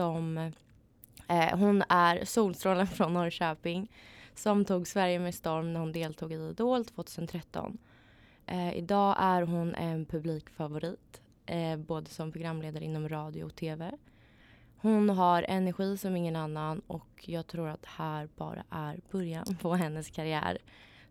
som eh, hon är solstrålen från Norrköping som tog Sverige med storm när hon deltog i Idol 2013. Eh, idag är hon en publikfavorit eh, både som programledare inom radio och tv. Hon har energi som ingen annan och jag tror att det här bara är början på hennes karriär.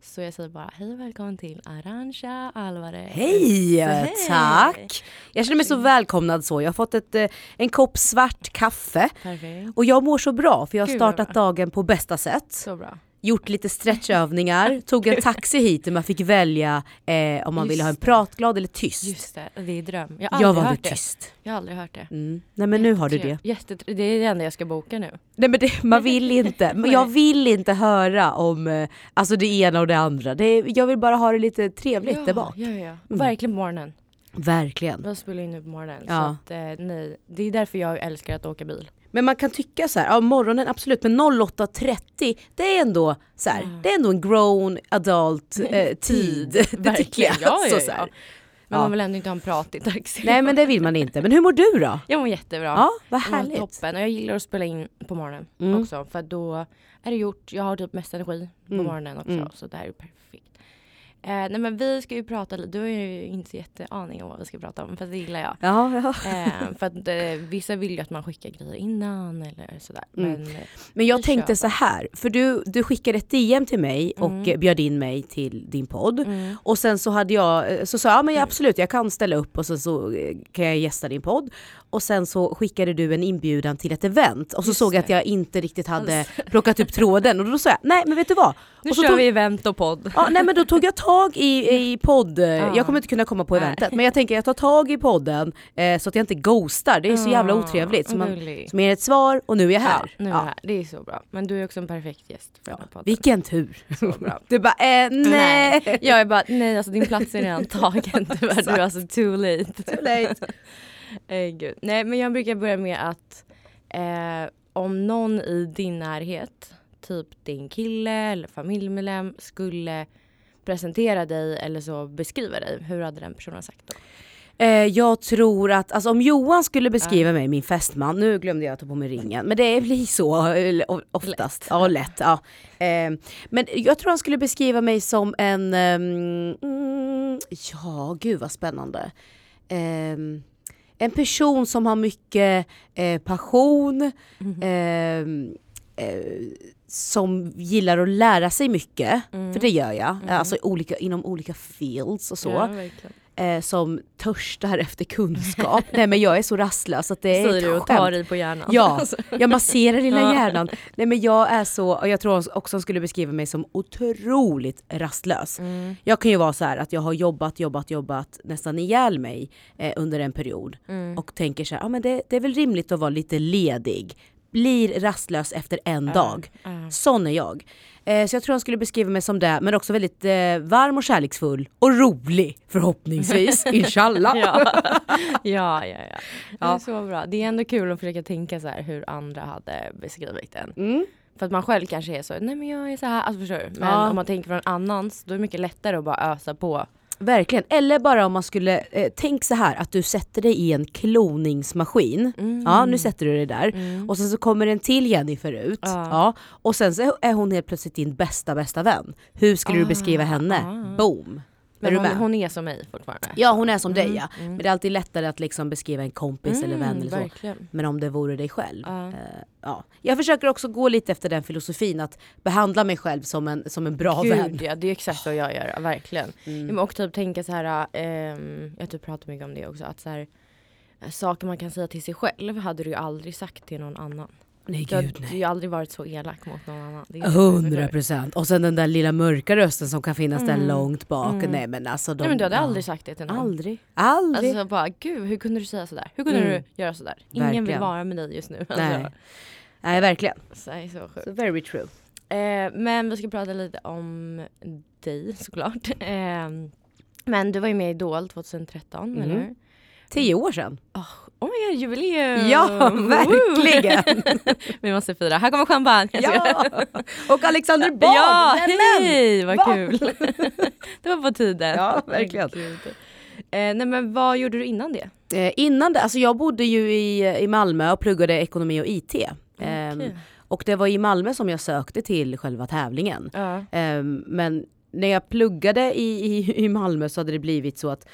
Så jag säger bara hej och välkommen till Arantxa Alvarez. Hej! Hej! Tack! Jag känner mig så välkomnad så. Jag har fått ett, eh, en kopp svart kaffe Perfekt. och jag mår så bra för jag har Gud, startat dagen på bästa sätt. Så bra. Gjort lite stretchövningar, tog en taxi hit där man fick välja eh, om man ville ha en Just det. pratglad eller tyst. Just det, det är dröm. Jag har jag valde hört det. tyst. Jag har aldrig hört det. Mm. Nej men nu har du det. Jättetrevligt. Jättetre- det är det enda jag ska boka nu. Nej men det, man vill inte, men jag vill inte höra om eh, alltså det ena och det andra. Det, jag vill bara ha det lite trevligt där bak. Ja, ja, ja. Verkligen på morgonen. Verkligen. Jag spelar in nu på morgonen. Ja. Så att, eh, nej. Det är därför jag älskar att åka bil. Men man kan tycka så här, ja morgonen absolut, men 08.30 det är ändå så här, Mm. det är ändå en grown adult eh, tid. det tycker jag. Ja, ja, Så så här. ja. Men man vill ändå inte ha en pratig taxi. Nej men det vill man inte. Men hur mår du då? Jag mår jättebra. Ja, vad Jag mår härligt. Toppen. Och jag gillar att spela in på morgonen Mm. också. För då är det gjort. Jag har typ mest energi på Mm. morgonen också. Mm. Så det här är perfekt. Eh, nej men vi ska ju prata. Du har ju inte så jätteaning om vad vi ska prata om. Fast det gillar jag. Ja, ja. Eh, för att eh, vissa vill ju att man skickar grejer innan eller sådär. Mm. Men eh, Men jag tänkte så här, för du, du skickade ett DM till mig och Mm. eh, bjöd in mig till din podd. mm, Och sen så hade jag, eh, så sa jag ja, men jag, absolut jag kan ställa upp och sen så eh, kan jag gästa din podd. Och sen så skickade du en inbjudan till ett event och så Just såg jag att jag inte riktigt hade plockat upp tråden och då sa jag nej men vet du vad? nu och så kör tog, vi event och podd. ja, nej men då tog jag tag i, i podd, eh, Ja. jag kommer inte kunna komma på Nej. eventet men jag tänker jag tar tag i podden eh, så att jag inte ghostar, det är så jävla Ah, otrevligt. Så man, som ger ett svar och nu är jag här. Ja, nu är Ja. jag här. Det är så bra. Men du är också en perfekt gäst för den här podden. Vilken tur! Så bra. Du bara eh, nej! Jag är bara, nej alltså din plats är redan tagen tyvärr. Du är alltså too late. Too late. Eh, gud. Nej men jag brukar börja med att eh, om någon i din närhet, typ din kille eller familjemedlem skulle presentera dig eller så beskriva dig, hur hade den personen sagt då? Eh, jag tror att, alltså om Johan skulle beskriva mig, min fästman, nu glömde jag att ta på mig ringen, men det blir så eh, oftast. Ja, lätt. Ja. Eh, men jag tror han skulle beskriva mig som en, ehm, mm, ja gud vad spännande. Ehm, en person som har mycket eh, passion, ehm, eh, som gillar att lära sig mycket, för det gör jag, alltså olika, inom olika fields och så Ja, eh, som törstar efter kunskap. Nej men jag är så rastlös att det är Säger du och tar i på hjärnan. Ja, jag masserar lilla Ja. hjärnan. Nej men jag är så, och jag tror också han skulle beskriva mig som otroligt rastlös. Mm. Jag kan ju vara så här att jag har jobbat, jobbat, jobbat nästan ihjäl mig eh, under en period. Mm. Och tänker så här, ja men det, det är väl rimligt att vara lite ledig. Blir rastlös efter en dag. Ja. Sån är jag. Eh, så jag tror han skulle beskriva mig som det, men också väldigt eh, varm och kärleksfull. Och rolig förhoppningsvis, inshallah. Ja. ja, ja, ja. Det är Ja. så bra. Det är ändå kul att försöka tänka så här hur andra hade beskrivit en. Mm. För att man själv kanske är så, nej men jag är så här, alltså förstår du? Men Ja. om man tänker från annans, då är det mycket lättare att bara ösa på. Verkligen. Eller bara om man skulle, eh, tänk så här att du sätter dig i en kloningsmaskin. Mm. Ja, nu sätter du dig där. Mm. Och sen så kommer en till Jennifer ut. Ja. Ja. Och sen så är hon helt plötsligt din bästa bästa vän. Hur skulle du Ah, beskriva henne? ah. Boom! Men hon, hon är som mig fortfarande. Ja hon är som dig ja. mm. Men det är alltid lättare att liksom beskriva en kompis eller vän eller så. Verkligen. Men om det vore dig själv. Ja. Eh, ja. Jag försöker också gå lite efter den filosofin att behandla mig själv som en, som en bra vän. Gud ja, det är exakt vad jag gör, verkligen. Mm. Och typ tänka så här, ehm, jag typ pratar mycket om det också, att så här, saker man kan säga till sig själv hade du ju aldrig sagt till någon annan. Nej Du har gud har nej. ju aldrig varit så elak mot någon annan. Hundra procent. Och sen den där lilla mörka rösten som kan finnas där Mm. långt bak. Mm. Nej men alltså de, Nej men du hade ja. aldrig sagt det till någon. Aldrig. Aldrig. Alltså bara gud hur kunde du säga sådär? Hur kunde Mm. du göra sådär? Ingen vill Verkligen. vara med dig just nu. Nej. Alltså, Nej verkligen. så så sjukt. So very true. Eh, men vi ska prata lite om dig såklart. Eh, men du var ju med i Idol 2013 Mhm. eller hur? Tio år sedan. Oh my god, jubileum! Ja, verkligen. vi måste fira. Här kommer champagne. Ja! Och Alexander Bard! ja hej vad Va? kul! det var på tiden. Ja, verkligen. Eh, nej men vad gjorde du innan det? Eh, innan det, alltså jag bodde ju i, i Malmö och pluggade ekonomi och IT. Ehm, Okej. och det var i Malmö som jag sökte till själva tävlingen. Ehm, men när jag pluggade i, i, i Malmö så hade det blivit så att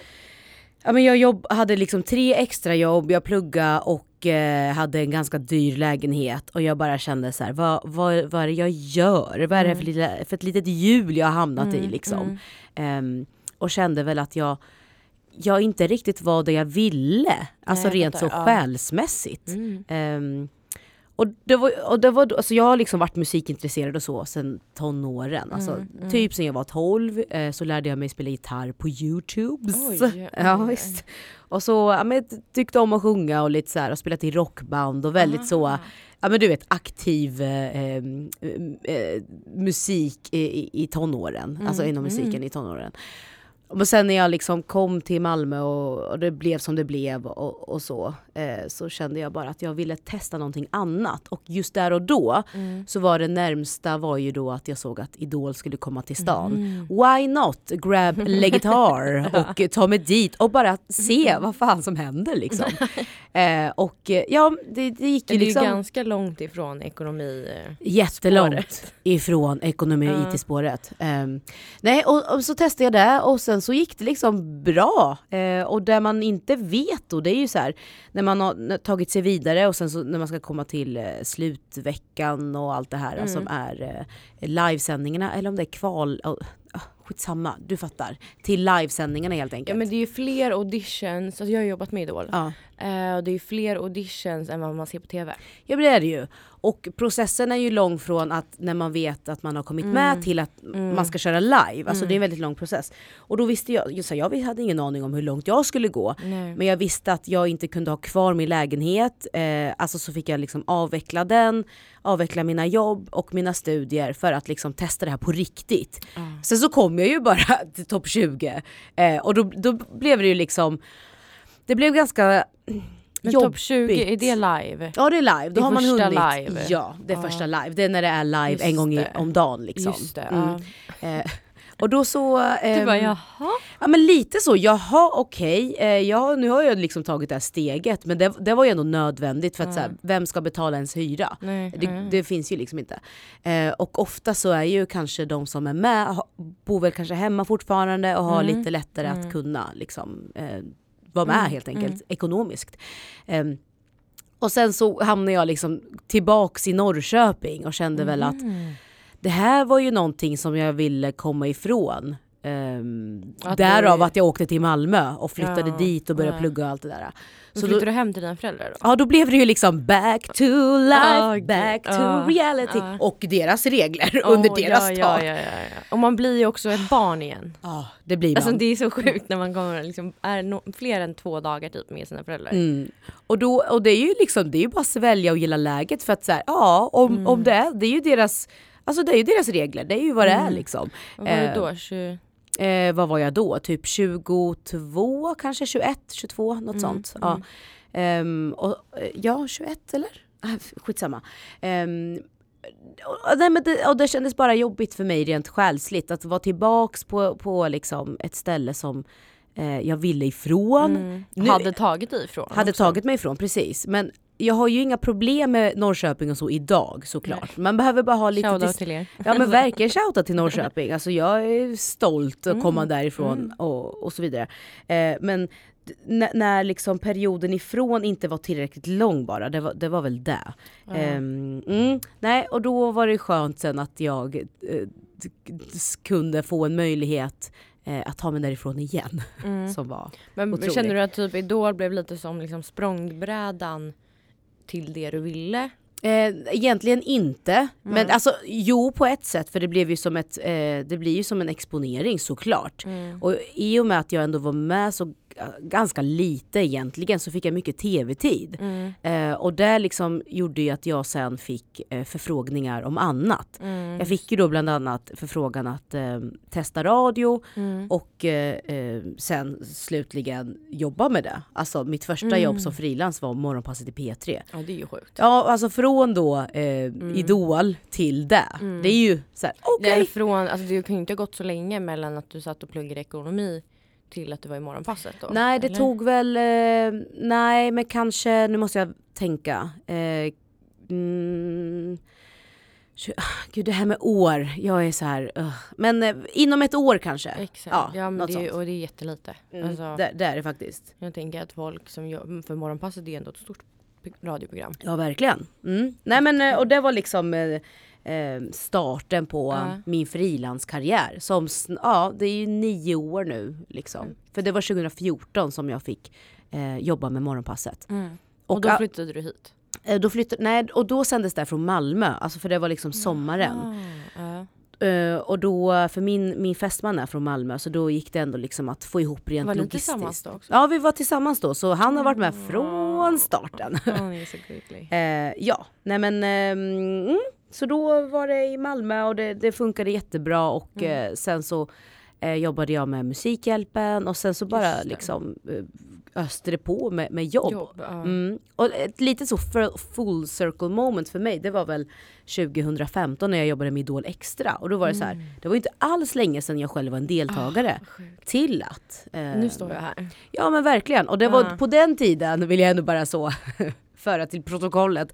ja, men jag jobb, hade liksom tre extra jobb, jag pluggade och eh, hade en ganska dyr lägenhet och jag bara kände så här, vad, vad, vad är det jag gör? Vad är det för, lilla, för ett litet hjul jag har hamnat i liksom? Ehm, och kände väl att jag, jag inte riktigt var det jag ville, alltså Nej, rent så ja. själsmässigt. Mm. Ehm, och det var, och det var, alltså jag har liksom varit musikintresserad och så sen tonåren. Alltså, Mm, mm. Typ sen jag var 12 eh, så lärde jag mig spela gitarr på Youtube. Ja, visst. Och så ja, men, tyckte om att sjunga och lite så här, och spelat i rockband och väldigt så, Ah. ja men du vet aktiv eh, eh, eh, musik i, i, tonåren. Alltså Mm, inom musiken mm. i tonåren. Men sen när jag liksom kom till Malmö och, och det blev som det blev och, och så, eh, så kände jag bara att jag ville testa någonting annat. Och just där och då Mm. så var det närmsta var ju då att jag såg att Idol skulle komma till stan. Mm. Why not grab a guitar och ta mig dit och bara se vad fan som händer liksom. eh, och eh, ja, det, det gick ju Det är liksom ju ganska långt ifrån ekonomi. eh, jättelångt spåret. ifrån ekonomi och. IT-spåret. Ehm, nej, och, och så testade jag det och sen så gick det liksom bra. Eh, och det man inte vet då, det är ju så här när man har tagit sig vidare och sen så när man ska komma till eh, slutveckan och allt det här Mm. som är eh, livesändningarna eller om det är kval... Oh, skitsamma, du fattar. Till livesändningarna helt enkelt. Ja men det är ju fler auditions, alltså jag har jobbat med Idol. ja. Eh, och det är ju fler auditions än vad man ser på TV. Ja men det är det ju. Och processen är ju lång från att när man vet att man har kommit med till att man ska köra live. Alltså det är en väldigt lång process. Och då visste jag, just här, jag hade ingen aning om hur långt jag skulle gå. Nej. Men jag visste att jag inte kunde ha kvar min lägenhet. Eh, alltså så fick jag liksom avveckla den, avveckla mina jobb och mina studier för att liksom testa det här på riktigt. Sen så kom jag ju bara till topp 20 eh, och då, då blev det ju liksom, det blev ganska Men jobbigt. topp 20, är det live? Ja det är live, då Det har man hunnit. live. Ja, det är Ja. första live. Det är när det är live Just en gång i, om dagen liksom. Just det. Mm. Eh, och då så... Du ehm, bara jaha? Ja men lite så, jaha okej, eh, ja, nu har jag liksom tagit det här steget men det, det var ju ändå nödvändigt för att så här, vem ska betala ens hyra? Nej. Det, nej. det finns ju liksom inte. Eh, och ofta så är ju kanske de som är med, bor väl kanske hemma fortfarande och har Mm. lite lättare att Mm. kunna liksom, eh, vara med Mm, helt enkelt mm. ekonomiskt. Ehm, och sen så hamnade jag liksom tillbaks i Norrköping och kände väl att Mm. det här var ju någonting som jag ville komma ifrån. Um, Att därav du- att jag åkte till Malmö och flyttade Ja, dit och började ja. plugga och allt det där. Så flyttade då, du hem till dina föräldrar då? ja då blev det ju liksom back to life, gud. back to Ja, reality. ja. Och deras regler under deras ja, tak. ja, ja, ja. Och man blir ju också ett barn igen. Ja, det blir man. Alltså det är så sjukt när man kommer liksom, är no fler än två dagar typ med sina föräldrar. Mm. Och, då, och det är ju liksom, det är ju bara att svälja och gilla läget för att så här, ja om, Mm. om det är, det är ju deras Alltså det är ju deras regler, det är ju vad det är Mm. liksom. Vad var det Eh, då? 20... Eh, vad var jag då? Typ 22, kanske 21, 22, något Mm, sånt. mm. Ja. Ehm, och, eh, ja, 21 eller? Skitsamma. Um, och, nej, men det, och det kändes bara jobbigt för mig rent själsligt att vara tillbaks på, på liksom ett ställe som eh, jag ville ifrån. Mm. Nu- Hade tagit ifrån Hade också. tagit mig ifrån, precis. Men jag har ju inga problem med Norrköping och så idag såklart. Man behöver bara ha lite Shoutout till er. Ja men verkligen shoutout till Norrköping. Alltså jag är stolt att komma Mm, därifrån mm. och, och så vidare. Eh, men när liksom perioden ifrån inte var tillräckligt lång bara, det var, det var väl det. Ehm, mm, nej, och då var det skönt sen att jag eh, kunde få en möjlighet eh, att ta mig därifrån igen. Mm. Som var. Men otroligt. känner du att typ Idol blev lite som liksom språngbrädan till det du ville? Eh, egentligen inte, men Mm. alltså jo på ett sätt för det blev ju som ett, eh, det blir ju som en exponering såklart. Mm. Och i och med att jag ändå var med så ganska lite egentligen så fick jag mycket tv-tid. Mm. Eh, och det liksom gjorde ju att jag sen fick eh, förfrågningar om annat. Mm. Jag fick ju då bland annat förfrågan att eh, testa radio Mm. och eh, eh, sen slutligen jobba med det. Alltså mitt första Mm. jobb som frilans var morgonpasset i P3. Ja det är ju sjukt. Ja alltså från då eh, Idol till det. Mm. Det är ju såhär okej. Från, alltså det kan ju inte ha gått så länge mellan att du satt och pluggade ekonomi till att du var i morgonpasset då? Nej det eller? tog väl, eh, nej men kanske, nu måste jag tänka. Eh, mm, tju- Gud det här med år, jag är så här, ugh. men eh, inom ett år kanske. Exakt, Ja, ja, men det, sånt. och det är jättelite. Mm, Alltså, det, det är det faktiskt. Jag tänker att folk som gör, för morgonpasset är ändå ett stort radioprogram. Ja verkligen. Mm. Nej men eh, och det var liksom eh, starten på Ja. min frilanskarriär. Som, ja det är ju nio år nu liksom. Mm. För det var 2014 som jag fick eh, jobba med morgonpasset. Och, då ja, flyttade du hit? eh, då flyttade, nej och då sändes det från Malmö, alltså för det var liksom sommaren. Ja. Eh, och då, för min, min fästman är från Malmö så då gick det ändå liksom att få ihop rent Var ni logistiskt. tillsammans då också? Ja vi var tillsammans då så han har varit med Mm. från starten. Är så. Eh, ja, nej men mm, så då var det i Malmö och det, det funkade jättebra och Mm. eh, sen så eh, jobbade jag med Musikhjälpen och sen så bara liksom eh, öste det på med, med jobb. Jobb, ja. Mm. Och ett litet så full- circle moment för mig det var väl 2015 när jag jobbade med Idol Extra och då var det så här, det var inte alls länge sedan jag själv var en deltagare Mm. Ah, till att eh, Nu står jag här. Ja men verkligen. Och det var Ja. på den tiden, vill jag ändå bara så föra till protokollet.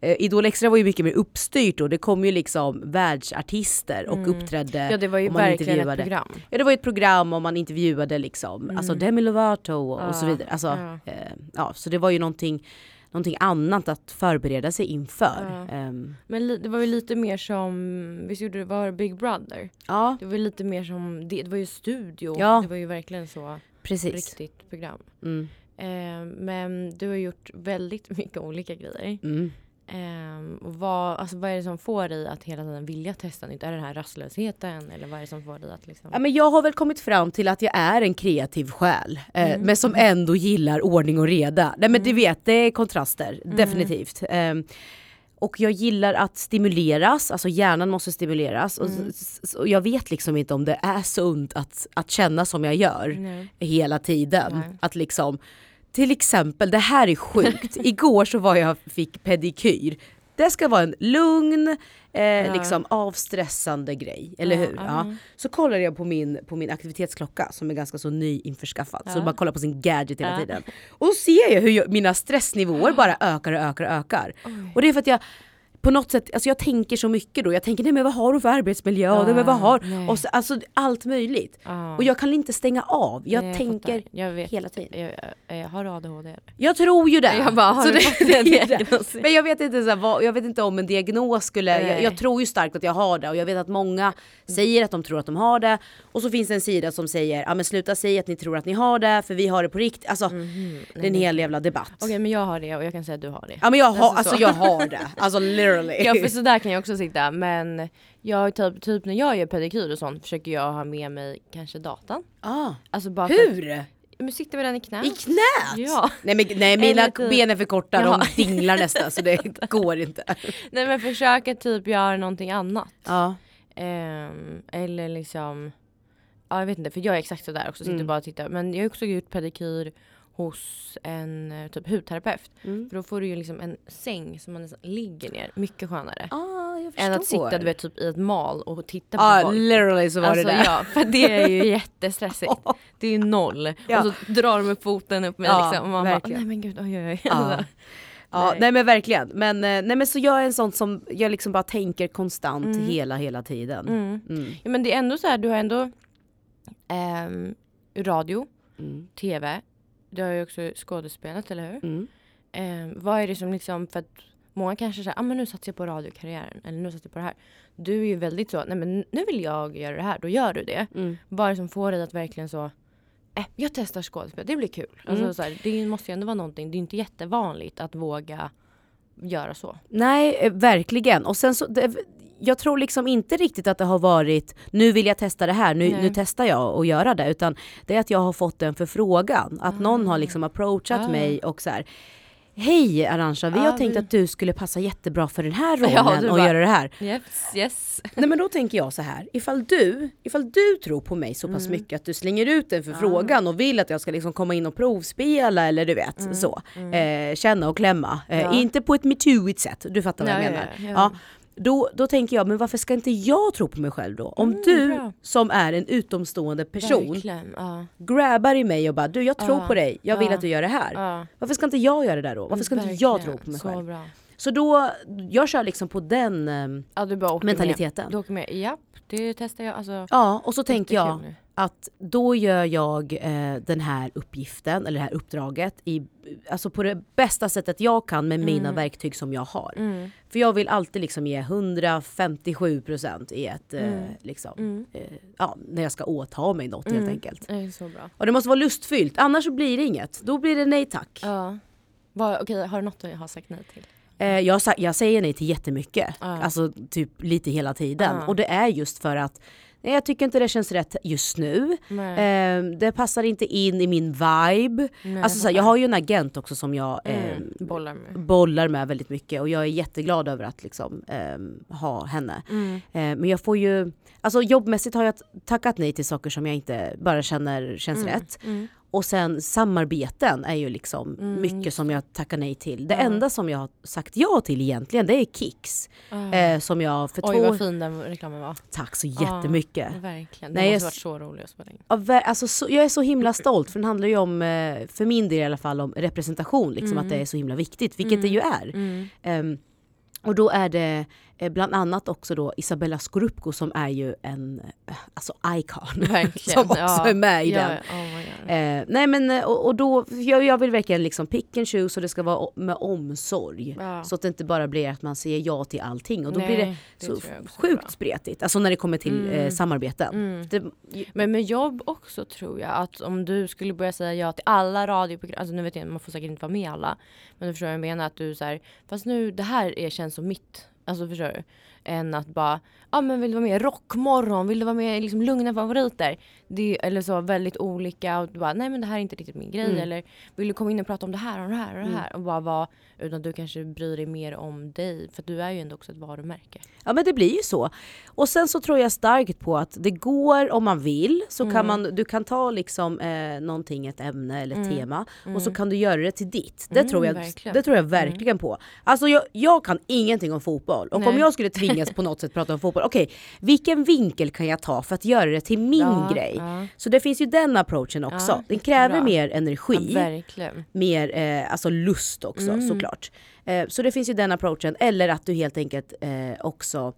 Eh, Idol Extra var ju mycket mer uppstyrt och det kom ju liksom världsartister och uppträdde. Mm. Ja det var ju verkligen ett program. Ja det var ju ett program och man intervjuade liksom, alltså Demi Lovato och, och så Ja, vidare. Alltså, ja. ja. Eh, ja, så det var ju någonting, någonting annat att förbereda sig inför. Ja. Ehm, Men li- det var ju lite mer som, visst gjorde det, var Big Brother? ja Det var ju lite mer som, det, det var ju studio. Ja. Det var ju verkligen så precis. riktigt program. Mm, Eh, men du har gjort väldigt mycket olika grejer. mm. Eh, och vad, alltså, vad är det som får dig att hela tiden vilja testa nytt? Är det den här rastlösheten eller vad är det som får dig att liksom... Ja, men jag har väl kommit fram till att jag är en kreativ själ, eh, Mm. men som ändå gillar ordning och reda. Nej men du vet, det är kontraster, Mm. definitivt. Och jag gillar att stimuleras, alltså hjärnan måste stimuleras. Mm. och jag vet liksom inte om det är sunt att, att känna som jag gör Nej. hela tiden. Nej. Att liksom, till exempel, det här är sjukt. Igår så var jag fick pedikyr. Det ska vara en lugn, eh, liksom avstressande grej, eller Ja, hur? ja. Ja. Så kollar jag på min, på min aktivitetsklocka som är ganska så nyinförskaffad. Så Ja. man kollar på sin gadget hela Ja. tiden. Och då ser jag hur jag, mina stressnivåer bara ökar och ökar och ökar. Och det är för att jag på något sätt, alltså jag tänker så mycket då. Jag tänker nej men vad har du för arbetsmiljö? Ja, nej, men vad har, nej. och så, alltså allt möjligt. Ja. Och jag kan inte stänga av. Jag Nej, tänker fattar. jag vet, hela tiden. Jag, jag, jag har ADHD. Jag tror ju det. Jag bara, har Så du det- det? Men jag vet inte så här, vad, jag vet inte om en diagnos skulle, jag, jag tror ju starkt att jag har det och jag vet att många säger att de tror att de har det och så finns det en sida som säger ja men sluta säga att ni tror att ni har det för vi har det på riktigt. Alltså det är en hel jävla debatt. Okej men jag har det och jag kan säga att du har det. Ja men jag har, Alltså alltså så. jag har det. Alltså literally. Ja för sådär kan jag också sitta men jag typ, typ när jag gör pedikyr och sånt försöker jag ha med mig kanske datan. ah, Alltså bara för hur? men sitter vi den i knät? I knät? Ja. Nej, men, nej mina typ- ben är för korta, Ja. de dinglar nästan så det går inte. Nej men försöka typ göra någonting annat. Ja. Ehm, eller liksom, ja jag vet inte för jag är exakt sådär också, sitter Mm. bara och tittar. Men jag har också gjort pedikyr hos en eh, typ hudterapeut. Mm. För då får du ju liksom en säng som man nästan ligger ner, mycket skönare. Ah. Än att sitta du vet, typ i ett mal och titta på Ja, folk. literally så var Alltså det där. ja, för det är ju jättestressigt. Det är ju noll. Ja. Och så drar de upp foten upp mig Ja, liksom. Och man verkligen. bara, nej men gud, oj oj oj. Ja. Alltså, Ja, Nej. nej. men verkligen. Men, eh, nej men så jag är en sån som, jag liksom bara tänker konstant hela hela tiden. mm. Mm. Ja, men det är ändå så här, du har ändå ehm, radio, Mm. tv, du har ju också skådespelat, eller hur? Mm. Ehm, vad är det som liksom, för att många kanske säger, ah, men nu satsar jag på radiokarriären, eller nu satsar jag på det här. Du är ju väldigt så, nej men nu vill jag göra det här, då gör du det. Mm. Vad är det som får dig att verkligen så, eh, jag testar skådespel, det blir kul. Alltså, Mm. så här, det måste ju ändå vara någonting, det är inte jättevanligt att våga göra så. Nej, eh, verkligen. Och sen så, det, jag tror liksom inte riktigt att det har varit, nu vill jag testa det här, nu, nu testar jag att göra det. Utan det är att jag har fått den förfrågan. Att någon har liksom approachat Ah. mig och så här. Hej Arantxa, vi Ja, har tänkt vi- att du skulle passa jättebra för den här Ja, rollen du och bara- göra det här. Yes, yes. Nej men då tänker jag så här, ifall du, ifall du tror på mig så pass Mm. mycket att du slänger ut en förfrågan och vill att jag ska liksom komma in och provspela eller du vet så. Eh, känna och klämma. Eh, Mm. Ja. Inte på ett metooigt sätt, du fattar vad jag Ja, ja, menar. ja, ja. Då, då tänker jag, men varför ska inte jag tro på mig själv då? Om Mm, du bra. som är en utomstående person Verkligen. Ja. grabbar i mig och bara du jag tror Ja, på dig, jag vill ja, att du gör det här. Varför ska inte jag göra det där då? Varför ska inte jag tro Verkligen. på mig själv? Så då, jag kör liksom på den eh, Ja, du bara åker mentaliteten. Med. Du åker med. Japp, det testar jag. Alltså, Ja, och så tänker jag nu. att då gör jag eh, den här uppgiften, eller det här uppdraget, i, alltså på det bästa sättet jag kan med mina verktyg som jag har. Mm. För jag vill alltid liksom ge 157% i ett, eh, liksom, Mm. eh, ja, när jag ska åta mig något helt Mm. enkelt. Det så bra. Och det måste vara lustfyllt, annars blir det inget. Då blir det nej tack. Ja. Vad, okej, har du något du har sagt nej till? Eh, jag, jag säger nej till jättemycket, Ja. alltså typ lite hela tiden. Ja. Och det är just för att nej, jag tycker inte det känns rätt just nu. Eh, det passar inte in i min vibe. Nej, Alltså, så här, jag har ju en agent också som jag eh, mm. Bollar med. bollar med väldigt mycket och jag är jätteglad över att liksom, eh, ha henne. Mm. Eh, men jag får ju, alltså jobbmässigt har jag tackat nej till saker som jag inte bara känner känns Mm. rätt. Mm. Och sen samarbeten är ju liksom Mm, mycket som jag tackar nej till. Det Ja. enda som jag har sagt ja till egentligen det är Kicks. Ah. Eh, som jag för Oj två... vad fin den reklamen var. Tack så jättemycket. Ja, verkligen. Nej, Den jag måste s- varit så rolig att spela in. Ja, alltså, så, jag är så himla stolt för den handlar ju om, eh, för min del i alla fall, om representation. Liksom, Mm. Att det är så himla viktigt, vilket det ju är. Mm. Ehm, och då är det bland annat också då Isabella Scorupco som är ju en eh, alltså icon. Verkligen. som också ja. är med i ja, den. Oh. Eh, nej men eh, och, och då, jag, jag vill verkligen liksom pick and choose och det ska vara med omsorg. Ja. Så att det inte bara blir att man säger ja till allting och då blir det Nej, så sjukt bra. spretigt. Alltså när det kommer till eh, Mm. samarbeten. Mm. Det, Men med jobb också tror jag att om du skulle börja säga ja till alla radioprogram, alltså nu vet jag man får säkert inte vara med alla. Men du förstår vad jag menar att du så här, fast nu det här är, känns som mitt. Alltså förstår du? Än att bara, ja men vill du vara med i Rockmorgon, vill du vara med liksom lugna favoriter? Det, eller så väldigt olika och du bara, nej men det här är inte riktigt min grej. Mm. Eller vill du komma in och prata om det här och det här och det här? Och bara vara, utan du kanske bryr dig mer om dig. För du är ju ändå också ett varumärke. Ja men det blir ju så. Och sen så tror jag starkt på att det går om man vill så kan man, du kan ta liksom eh, någonting, ett ämne eller ett Mm. tema och så kan du göra det till ditt. Det, Mm, tror, jag, verkligen. det tror jag verkligen på. Alltså jag, jag kan ingenting om fotboll och om Nej. jag skulle tvingas på något sätt prata om fotboll, okej vilken vinkel kan jag ta för att göra det till min Ja, grej? ja. Så det finns ju den approachen också. Ja, den kräver jättebra. mer energi mer eh, alltså lust också Mm. såklart. Eh, så det finns ju den approachen, eller att du helt enkelt eh, också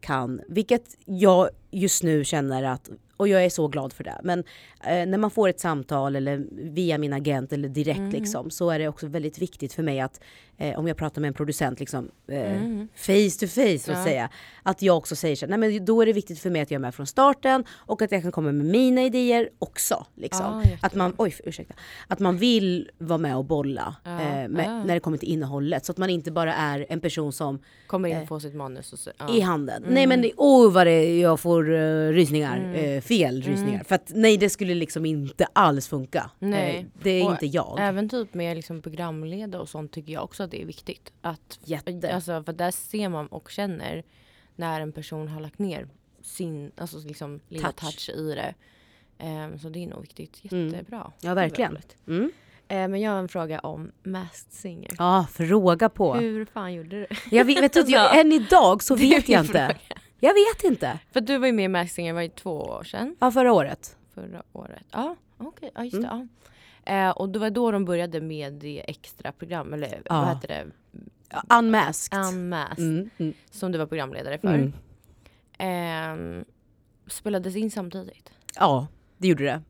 kan, vilket jag just nu känner att, och jag är så glad för det, men eh, när man får ett samtal eller via min agent eller direkt Mm. liksom, så är det också väldigt viktigt för mig att eh, om jag pratar med en producent liksom, eh, Mm. face to face så att Ja. säga, att jag också säger så nej men då är det viktigt för mig att jag är med från starten och att jag kan komma med mina idéer också. Liksom. Jättebra. att man, oj ursäkta, att man vill vara med och bolla Ja, eh, med, ja. när det kommer till innehållet. Så att man inte bara är en person som Kommer in Eh, och får sitt manus så. I handen. Nej men det- åh vad det, jag får uh, rysningar, Mm. Fel rysningar. För att nej det skulle liksom inte alls funka. Nej. Eh, det är Och inte jag. Även typ med liksom programledare och sånt tycker jag också att det är viktigt. Att, Jätte. alltså, för där ser man och känner när en person har lagt ner sin alltså liksom, lilla Touch. touch. i det. Ehm, så det är nog viktigt. Mm. Jättebra. Ja verkligen. Mm. Eh, men jag har en fråga om Masked Singer. Ja, fråga på. Hur fan gjorde du? Jag vet, vet du, jag, än idag så vet jag inte. fråga. Jag vet inte. För du var ju med i Masked Singer var ju två år sedan. Ja förra året. Förra året. Ja, okej. Ja, just Mm. det. Ja. Eh, och det var då de började med det extra program, eller Ja. vad heter det? Unmasked. Unmasked. Mm, mm, Som du var programledare för. mm. Ehm, spelades in samtidigt. Ja, det gjorde det.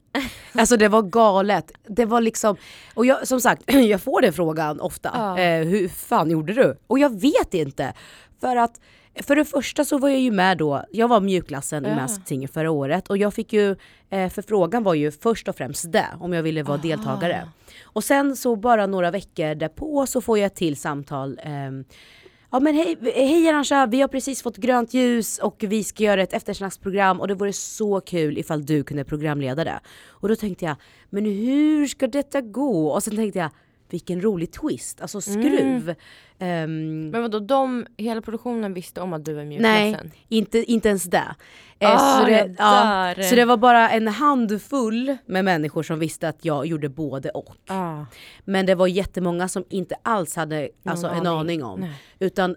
Alltså det var galet. Det var liksom, och jag, som sagt, jag får den frågan ofta. Ja. Eh, hur fan gjorde du? Och jag vet inte. För att för det första så var jag ju med då, jag var mjukklassen i. Masked Singer förra året och jag fick ju, eh, förfrågan var ju först och främst det, om jag ville vara Aha. deltagare. Och sen så bara några veckor därpå så får jag ett till samtal. ehm, Ja men hej, hej Arantxa, vi har precis fått grönt ljus och vi ska göra ett eftersnacksprogram och det vore så kul ifall du kunde programleda det. Och då tänkte jag, men hur ska detta gå? Och sen tänkte jag, vilken rolig twist, alltså skruv. Ehm, Men vadå, de, hela produktionen visste om att du var i Nej, inte, inte ens det. Eh, Ah, så, det ja, så det var bara en handfull med människor som visste att jag gjorde både och. Ah. Men det var jättemånga som inte alls hade alltså, en aning. aning om. Nej. Utan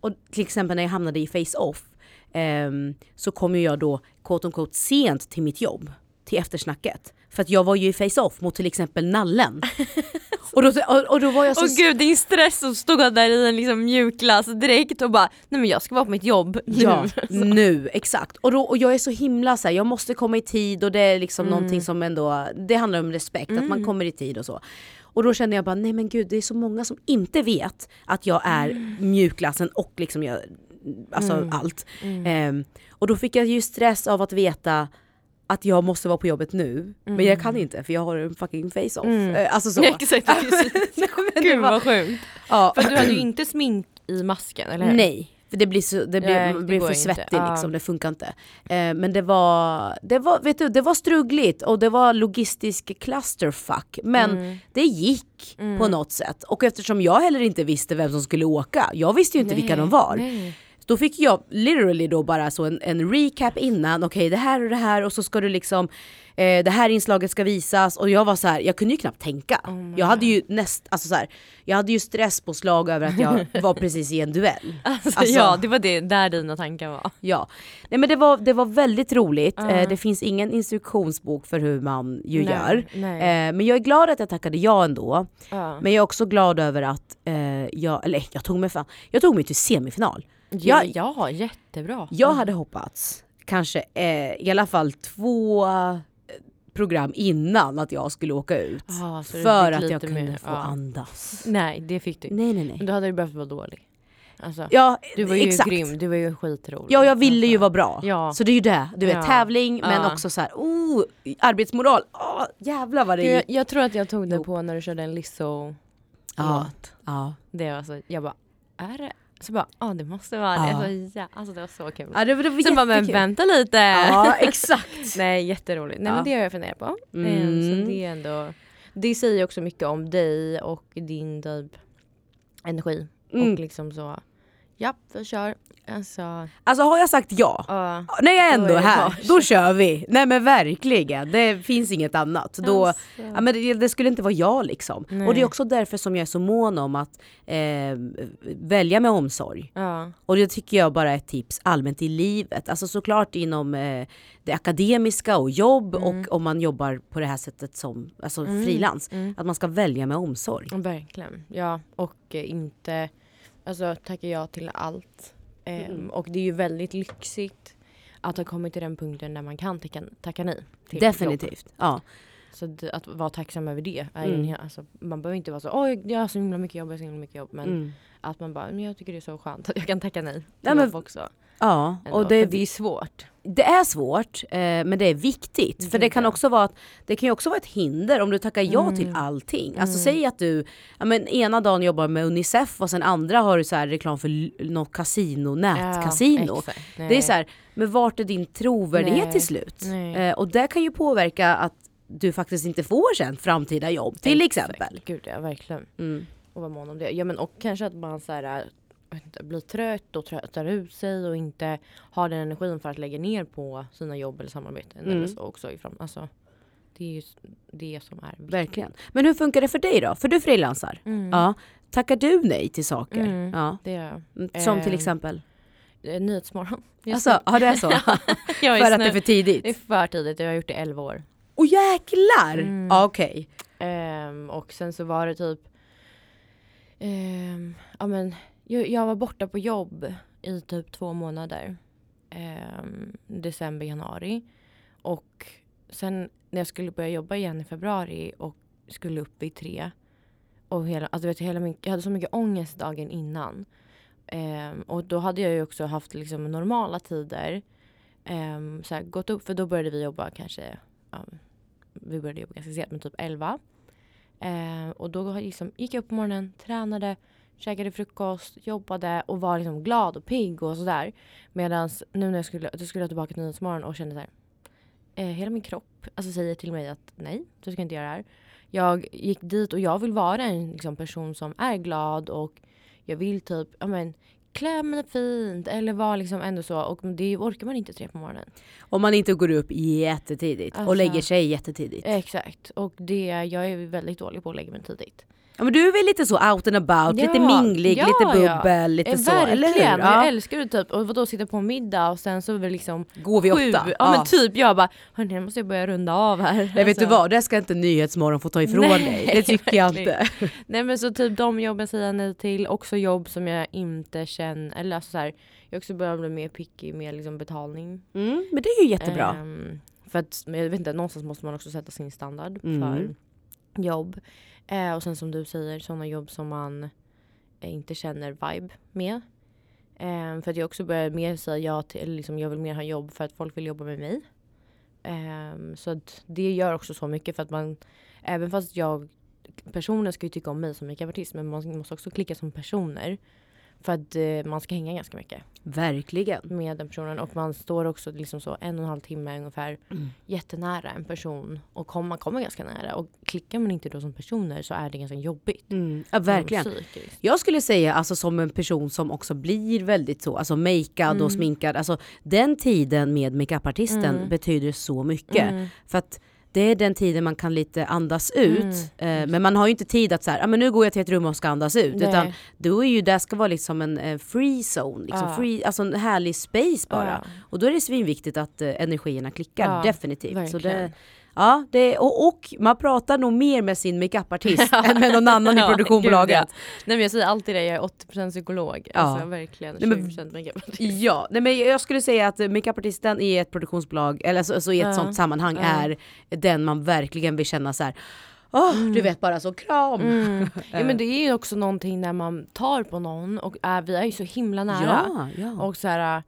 och till exempel när jag hamnade i face-off ehm, så kom ju jag då quote on quote sent till mitt jobb, till eftersnacket. För att jag var ju i face-off mot till exempel nallen. och, då, och, och då var jag så... Åh gud din stress som stod där i en liksom mjukglass direkt och bara nej men jag ska vara på mitt jobb nu. Ja, nu, exakt. Och, då, och jag är så himla så här, jag måste komma i tid och det är liksom Mm. någonting som ändå, det handlar om respekt, att man kommer i tid och så. Och då kände jag bara, nej men gud det är så många som inte vet att jag är Mm. mjukglassen och liksom jag, alltså allt. Ehm, och då fick jag ju stress av att veta att jag måste vara på jobbet nu, men jag kan inte för jag har en fucking face-off. Eh, Alltså så. Exakt. Nej, det Gud var- vad sjukt. ja. För du hade ju inte smink i masken eller hur? Nej, för det blir, så, det blir, Nej, det blir för inte. svettig Ja. liksom, det funkar inte. Eh, men det var, det var, vet du, det var struggligt och det var logistisk clusterfuck. Men Mm. det gick på något sätt. Och eftersom jag heller inte visste vem som skulle åka, jag visste ju inte vilka de var. Nej. Då fick jag literally då bara så en, en recap innan, okej det här och det här och så ska du liksom eh, det här inslaget ska visas och jag var så här, jag kunde ju knappt tänka. jag hade ju näst, alltså så här, jag hade ju stresspåslag över att jag var precis i en duell. Alltså, Alltså- ja det var det där dina tankar var. Ja, nej men det var, det var väldigt roligt. Eh, det finns ingen instruktionsbok för hur man ju Nej, gör. nej. Eh, men jag är glad att jag tackade ja ändå. Ja. Men jag är också glad över att eh, jag, eller jag tog mig fan, jag tog mig till semifinal. Ja, Jag, ja jättebra. jag hade hoppats kanske eh, i alla fall två eh, program innan att jag skulle åka ut. Du för att jag kunde mer- få ja. andas. Nej det fick du. Nej nej nej. Men då hade du behövt vara dålig. Alltså, Ja, du var ju exakt. grym, du var ju skitrolig. Ja jag ville ju Alltså. vara bra. Ja. Så det är ju det, du vet Ja. tävling men Ja. också så här, oh, arbetsmoral, oh, jävlar vad det är. jag, jag tror att jag tog det på när du körde en Lizzo Ja. Ja. Det var så, jag bara, är det? Så bara, ja det måste vara Ja. det. Alltså, ja, alltså det var så kul. ja det, det var Sen bara, men vänta lite. Ja exakt. Nej jätteroligt. Nej Ja. men det har jag funderat på. Mm. Eh, Så det är ändå, det säger också mycket om dig och din typ energi. Mm. Och liksom så, ja vi kör. Alltså, Alltså har jag sagt ja, ja. när jag Då ändå är här, då kör vi. Nej men verkligen, det finns inget annat. Då, Alltså. ja, men det, det skulle inte vara jag liksom. Nej. Och det är också därför som jag är så mån om att eh, välja med omsorg. Ja. Och det tycker jag bara är ett tips allmänt i livet. Alltså såklart inom eh, det akademiska och jobb Mm. och om man jobbar på det här sättet som alltså frilans. Mm. Att man ska välja med omsorg. Verkligen. Ja, och eh, inte alltså, tacka ja till allt. Mm. Och det är ju väldigt lyxigt att ha kommit till den punkten där man kan tacka, tacka nej. Till jobb. Definitivt. Ja. Så det, att vara tacksam över det. Mm. alltså, man behöver inte vara så oj jag har så himla mycket jobb, jag har så himla mycket jobb. Men Mm. att man bara, men jag tycker det är så skönt att jag kan tacka nej till Nej, men- jobb också. Ja. Ändå. Och det, För det är svårt. det är svårt eh, men det är viktigt. För det kan ja. också vara att, det kan ju också vara ett hinder om du tackar ja Mm. till allting. Alltså säg att du ja, men ena dagen jobbar med Unicef och sen andra har du så här reklam för något kasino, nätkasino. exakt. det är så här, men vart är din trovärdighet Nej. till slut? Eh, och det kan ju påverka att du faktiskt inte får sen framtida jobb till Exakt. exempel. Gud ja, verkligen. Mm. Och vara mån om det. Ja men och kanske att man så här, inte, blir trött och tröttar ut sig och inte har den energin för att lägga ner på sina jobb eller samarbeten. Mm. Eller så också ifrån. Alltså, det är ju det som är viktigt. Verkligen. Men hur funkar det för dig då? För du frilansar. Mm. Ja. Tackar du nej till saker? Mm. Ja. Det är Mm, Som till Ehm, exempel? eh, Nyhetsmorgon. Just Alltså, ja det är så? Jag för att det är för tidigt? det är för tidigt, jag har gjort det i 11 år. Åh jäklar! Mm. Ja okej. Ehm, och sen så var det typ ehm, ja, men, jag, jag var borta på jobb i typ två månader. Eh, december, januari. Och sen när jag skulle börja jobba igen i februari och skulle upp vid tre. Och hela, alltså vet, du, hela min, jag hade så mycket ångest dagen innan. Eh, och då hade jag ju också haft liksom normala tider. Eh, så här, gått upp, för då började vi jobba kanske ja, vi började jobba ganska sent, men typ 11. Eh, och då liksom, gick jag upp på morgonen, tränade, käkade frukost, jobbade och var liksom glad och pigg och sådär. Medan nu när jag skulle, då skulle jag tillbaka till Nyhetsmorgon och kände så här. Eh, hela min kropp alltså, säger till mig att nej, du ska inte göra det här. Jag gick dit och jag vill vara en liksom, person som är glad och jag vill typ, ja men klä mig fint eller vara liksom ändå så och det orkar man inte tre på morgonen. Om man inte går upp jättetidigt och Alltså- lägger sig jättetidigt. Exakt. Och det, jag är väldigt dålig på att lägga mig tidigt. Ja men du är väl lite så out and about, lite minglig, ja, lite ja. bubbel, lite Eh, så, eller hur? Verkligen, Ja. jag älskar det typ. Och vadå sitta på middag och sen så är vi liksom Går vi sju. åtta? Ja, Ja. men typ jag bara, hörni nu måste jag börja runda av här. Nej vet du Alltså. vad, det ska inte Nyhetsmorgon få ta ifrån Nej, dig. Det tycker jag verkligen. inte. Nej men så typ de jobben säger jag nej till, också jobb som jag inte känner, eller alltså så här, jag också börjar bli mer picky med liksom betalning. Mm, men det är ju jättebra. Ehm, för att, jag vet inte, någonstans måste man också sätta sin standard Mm. för jobb. Eh, och sen som du säger, sådana jobb som man eh, inte känner vibe med. Eh, för att jag också börjar mer säga ja till, eller liksom jag vill mer ha jobb för att folk vill jobba med mig. Ehm, så att det gör också så mycket för att man, även fast jag, personer ska ju tycka om mig som makeupartist men man måste också klicka som personer. För att eh, man ska hänga ganska mycket Verkligen. med den personen och man står också liksom så en och en halv timme ungefär Mm. jättenära en person och kom, man kommer ganska nära och klickar man inte då som personer så är det ganska jobbigt. Mm. Ja verkligen. Psykiskt. Jag skulle säga alltså som en person som också blir väldigt så, alltså makead Mm. och sminkad. Alltså den tiden med makeupartisten Mm. betyder så mycket. Mm. För att det är den tiden man kan lite andas ut. Mm. Eh, men man har ju inte tid att så här, ah, men nu går jag till ett rum och ska andas ut. Nej. Utan då är ju, det ska vara liksom en eh, free zone, liksom Ja. free, alltså en härlig space bara. Ja, Och då är det svinviktigt att eh, energierna klickar, definitivt. Så verkligen. det, ja, det, och, och man pratar nog mer med sin makeupartist än med någon annan i Ja, produktionsbolaget. gud, Nej men jag säger alltid det, jag är 80% psykolog. Ja. Alltså verkligen Nej, men- 20% makeup. Ja, nej men jag skulle säga att makeupartisten i ett produktionsbolag, eller alltså, alltså i ett Ja, sånt sammanhang ja. är den man verkligen vill känna så här. Åh, du vet bara så kram. Mm. Ja, men det är ju också någonting när man tar på någon och är, vi är ju så himla nära. Ja. Och så här,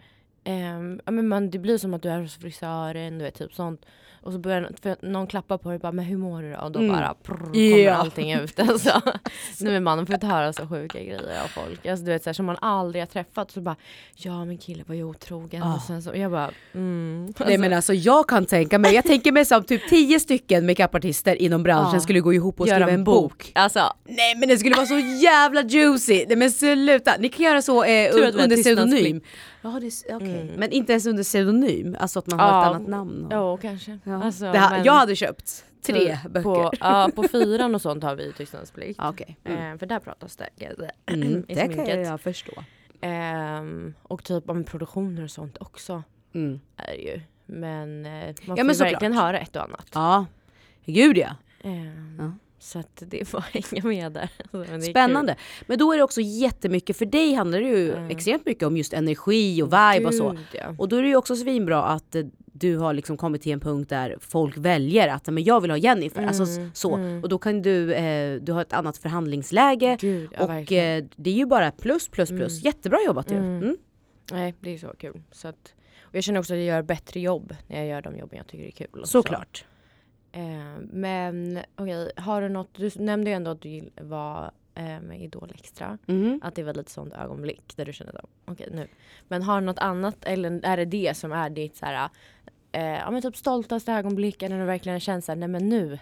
ehm, ja, men man, det blir som att du är hos frisören, du vet typ sånt. Och så börjar för någon klappa på dig bara, men hur mår du då? Och då Mm. bara prr, kommer Ja. allting ut. Alltså. Nu är man får inte höra så sjuka grejer av folk. Alltså, du vet så här, som man aldrig har träffat. Så bara, ja min kille var ju otrogen. Ah. Och sen så, jag bara, mm. Nej men alltså jag kan tänka mig, jag tänker mig som typ tio stycken makeupartister inom branschen Ja. skulle gå ihop och Göra skriva en bok. Alltså, Nej men det skulle vara så jävla juicy! Nej men sluta, ni kan göra så eh, under pseudonym. Tystnadsplikt. Ja, det är, okej. Mm. Men inte ens under pseudonym, alltså att man har Ja. ett annat namn. och- ja kanske. Ja. Alltså, det här, men jag hade köpt tre typ böcker. På, ja, på fyran och sånt har vi tystnadsplikt. Okej. Mm. Eh, för där pratas det. Mm, det kan sminket. jag förstå. Ehm, och typ om produktioner och sånt också Mm. är det ju. Men eh, man Ja, får men ju verkligen höra ett och annat. Ja, gud ja. Ehm, Ja. Så att det får hänga med där. Alltså, men Spännande. Men då är det också jättemycket, för dig handlar det ju Mm. extremt mycket om just energi och kul. vibe och så. Gud, ja. Och då är det ju också svinbra att eh, du har liksom kommit till en punkt där folk väljer att men jag vill ha Jennifer. Alltså Mm, så. mm. Och då kan du, eh, du har ett annat förhandlingsläge. Gud, ja, och eh, det är ju bara plus plus plus. Mm. Jättebra jobbat ju. Mm. Mm. Nej, det är så kul. Så att, och jag känner också att jag gör bättre jobb när jag gör de jobben jag tycker är kul. Såklart. Eh, men okej, har du något, du nämnde ju ändå att du var eh, med Idol Extra. Mm. Att det var lite sånt ögonblick där du kände att okej nu. Men har du något annat eller är det det som är ditt så här, eh, ja, men typ stoltaste ögonblick eller när du verkligen känner såhär, nej men nu.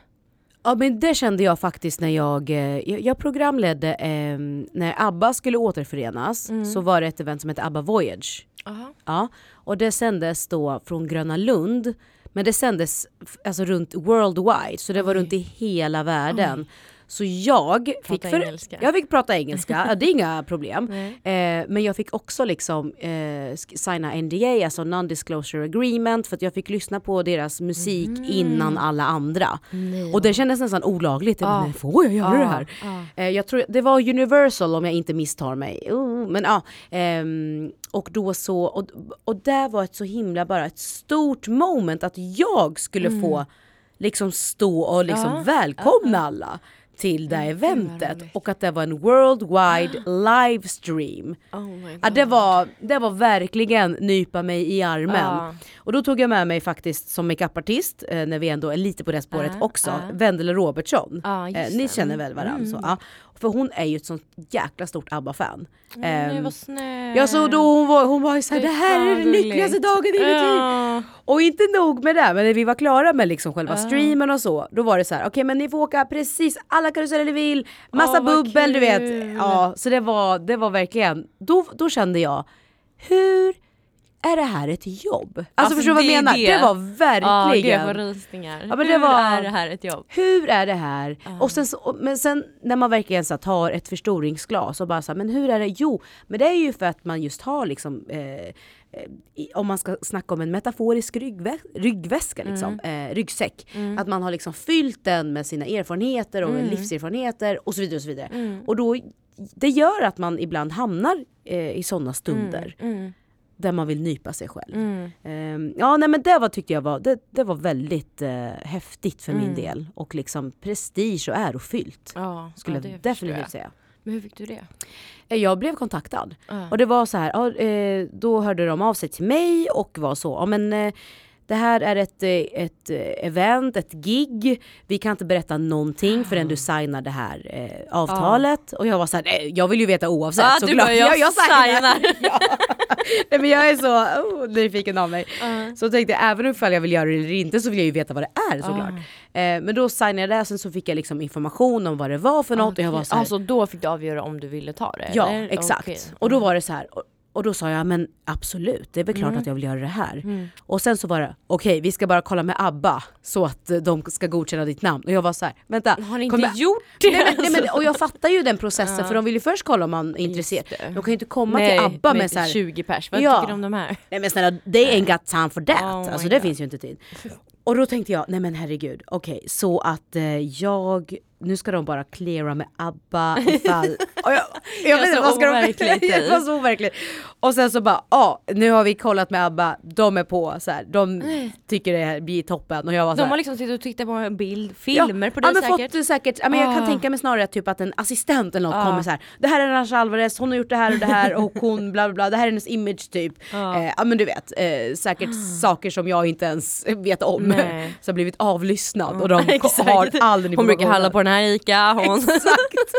Ja men det kände jag faktiskt när jag, eh, jag, jag programledde eh, när ABBA skulle återförenas Mm. så var det ett event som hette ABBA Voyage. Aha. Ja, och det sändes då från Gröna Lund. Men det sändes alltså runt worldwide, så det var runt i hela världen. Så jag fick, Prata för, engelska. jag fick prata engelska, ja, det är inga problem. Eh, men jag fick också liksom eh, signa NDA, alltså non-disclosure agreement, för att jag fick lyssna på deras musik Mhm. innan alla andra. Nej, Och det kändes nästan olagligt. Ja. bara, "Nej, får jag göra det här? Ja. Eh, jag tror det var Universal om jag inte misstar mig. Oh, men ja. ehm, och då så, och, och det var ett så himla bara ett stort moment att jag skulle få liksom stå och liksom Mm. Ja. välkomna alla till det vad eventet. roligt. Och att det var en worldwide livestream. Oh. Ja, det, var, det var verkligen nypa mig i armen. Ja. Och då tog jag med mig faktiskt som makeupartist, eh, när vi ändå är lite på det spåret Ja, också, ja. Vendela Robertsson. Just eh, ni det. känner väl varandra Mm. så? Ja. För hon är ju ett sånt jäkla stort ABBA-fan. Nej Ehm, vad snäll. Ja så då hon var, hon var ju såhär, Fy det här är den gulligt." lyckligaste dagen i mitt liv. Och inte nog med det, men när vi var klara med liksom själva streamen och så, då var det så här: okej men ni får åka precis alla karuseller ni vill, massa vad bubbel du vet. Ja, så det var, det var verkligen, då, då kände jag, hur är det här ett jobb? Alltså, Alltså, förstår du vad jag menar? Det, det. var Ja, verkligen. det var rysningar. Ja, men det Hur var- är det här ett jobb? hur är det här? Ja. Och sen så, men sen när man verkligen så här, tar ett förstoringsglas och bara så här, men hur är det? Jo, men det är ju för att man just har liksom eh, om man ska snacka om en metaforisk ryggvä ryggväska, liksom, eh, ryggsäck. Mm. Att man har liksom fyllt den med sina erfarenheter och Mm. livserfarenheter och så vidare. Och så vidare. Mm. Och då, det gör att man ibland hamnar eh, i sådana stunder Mm. där man vill nypa sig själv. Mm. Ehm, ja nej men det var, tyckte jag var, det, det var väldigt eh, häftigt för min Mm. del. Och liksom prestige och ärofyllt. Ja, Skulle ja, det jag definitivt jag. säga. Men hur fick du det? Eh, Jag blev kontaktad. Ja. Och det var så här, eh, då hörde de av sig till mig och var så, ja men eh, det här är ett, eh, ett eh, event, ett gig. Vi kan inte berätta någonting förrän du signar det här eh, avtalet. Och jag var så här, jag vill ju veta oavsett Ja, du såklart. bara, jag signar. ja. nej, men jag är så oh, nyfiken av mig. Ja. Så tänkte jag, även ifall jag vill göra det eller inte så vill jag ju veta vad det är såklart. Ah. Eh, men då signade jag det och sen så fick jag liksom information om vad det var för något och jag var så här, Alltså då fick du avgöra om du ville ta det? Ja, eller? exakt. Okej. Och då var det så här. Och, då sa jag, men absolut, det är väl klart Mm. att jag vill göra det här. Mm. Och sen så var det, okej vi ska bara kolla med ABBA så att eh, de ska godkänna ditt namn. Och jag var så här, vänta. Har ni inte kommer- gjort det? Nej, men, nej, men, och jag fattar ju den processen Ja. för de vill ju först kolla om man är intresserad. De kan ju inte komma Nej, till ABBA med, så här, 20 pers, vad Ja. tycker du om de här? nej men snälla they ain't got time for that. Oh alltså det God. finns ju inte tid. Och då tänkte jag, nej men herregud, okej så att eh, jag, nu ska de bara cleara med ABBA ifall... Och jag, jag Ja, vet inte, vad ska de... overkligt. det var så overkligt. Och sen så bara, ja nu har vi kollat med ABBA, de är på så här, de tycker det här blir toppen och jag var så De här, har liksom suttit och tittat på en bild, filmer på dig ja, men säkert? Fått, säkert ja, men jag kan Ah. tänka mig snarare typ att en assistent eller något Ah. kommer så här. Det här är Arantxa Alvarez, hon har gjort det här och det här och hon bla bla bla, det här är hennes image typ. Ja. Eh, ja men du vet, eh, säkert saker som jag inte ens vet om. Nej. Har blivit avlyssnad och de har den Hon brukar handla på den här ICA, hon... Exakt!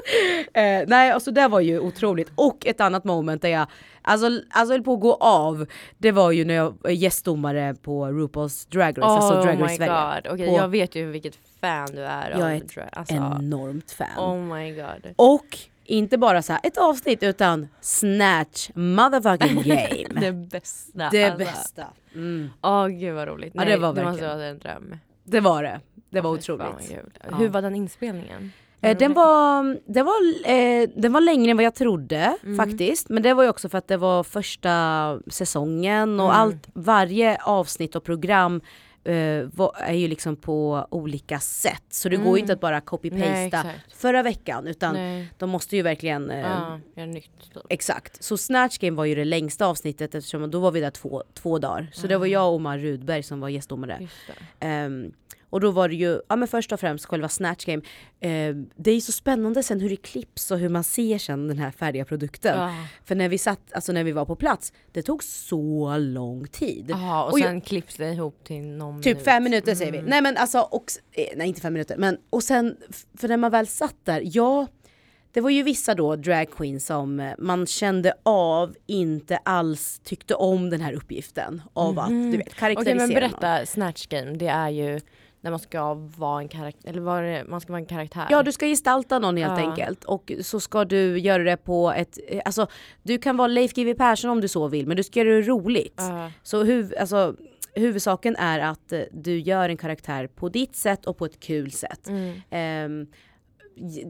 eh, nej, alltså det var ju otroligt. Och ett annat moment där jag alltså, alltså höll på att gå av, det var ju när jag var gästdomare på RuPaul's Drag Race, alltså oh Drag my Race Sverige. god, På- jag vet ju vilket fan du är Jag av är ett drag. Alltså, Enormt fan. oh my god. Och inte bara så här ett avsnitt utan Snatch motherfucking game. Det bästa. det alltså. bästa. Mm. Åh gud vad roligt. Ja, Nej, det var det måste verkligen. vara en dröm. Det var det. Det var otroligt. Ja. Hur var den inspelningen? Eh, den, var, den, var, eh, den var längre än vad jag trodde Mm. faktiskt. Men det var ju också för att det var första säsongen och Mm. allt, varje avsnitt och program eh, var, är ju liksom på olika sätt. Så det går ju Mm. inte att bara copy-pasta förra veckan utan Nej. de måste ju verkligen Ja, göra nytt. Typ. Exakt, så Snatch Game var ju det längsta avsnittet eftersom då var vi där två, två dagar. Så det var jag och Omar Rudberg som var gästdomare. Och då var det ju, ja men först och främst själva Snatch Game. Ehm, det är ju så spännande sen hur det klipps och hur man ser sen den här färdiga produkten. Ja. För när vi satt, alltså när vi var på plats, det tog så lång tid. Jaha, och Och sen klipps det ihop till någon Typ minut. fem minuter säger vi. Mm. Nej men alltså, och, eh, nej inte fem minuter. Men, och sen, för när man väl satt där, ja, det var ju vissa då drag queens som eh, man kände av inte alls tyckte om den här uppgiften av att du vet Okej karaktärisera men någon. berätta, Snatch Game, det är ju när man ska vara en karaktär, eller var man ska vara en karaktär? Ja du ska gestalta någon helt Ja. enkelt och så ska du göra det på ett, eh, alltså du kan vara Leif GW Persson om du så vill men du ska göra det roligt. Ja. Så huv, alltså, huvudsaken är att eh, du gör en karaktär på ditt sätt och på ett kul sätt. Mm. Ehm,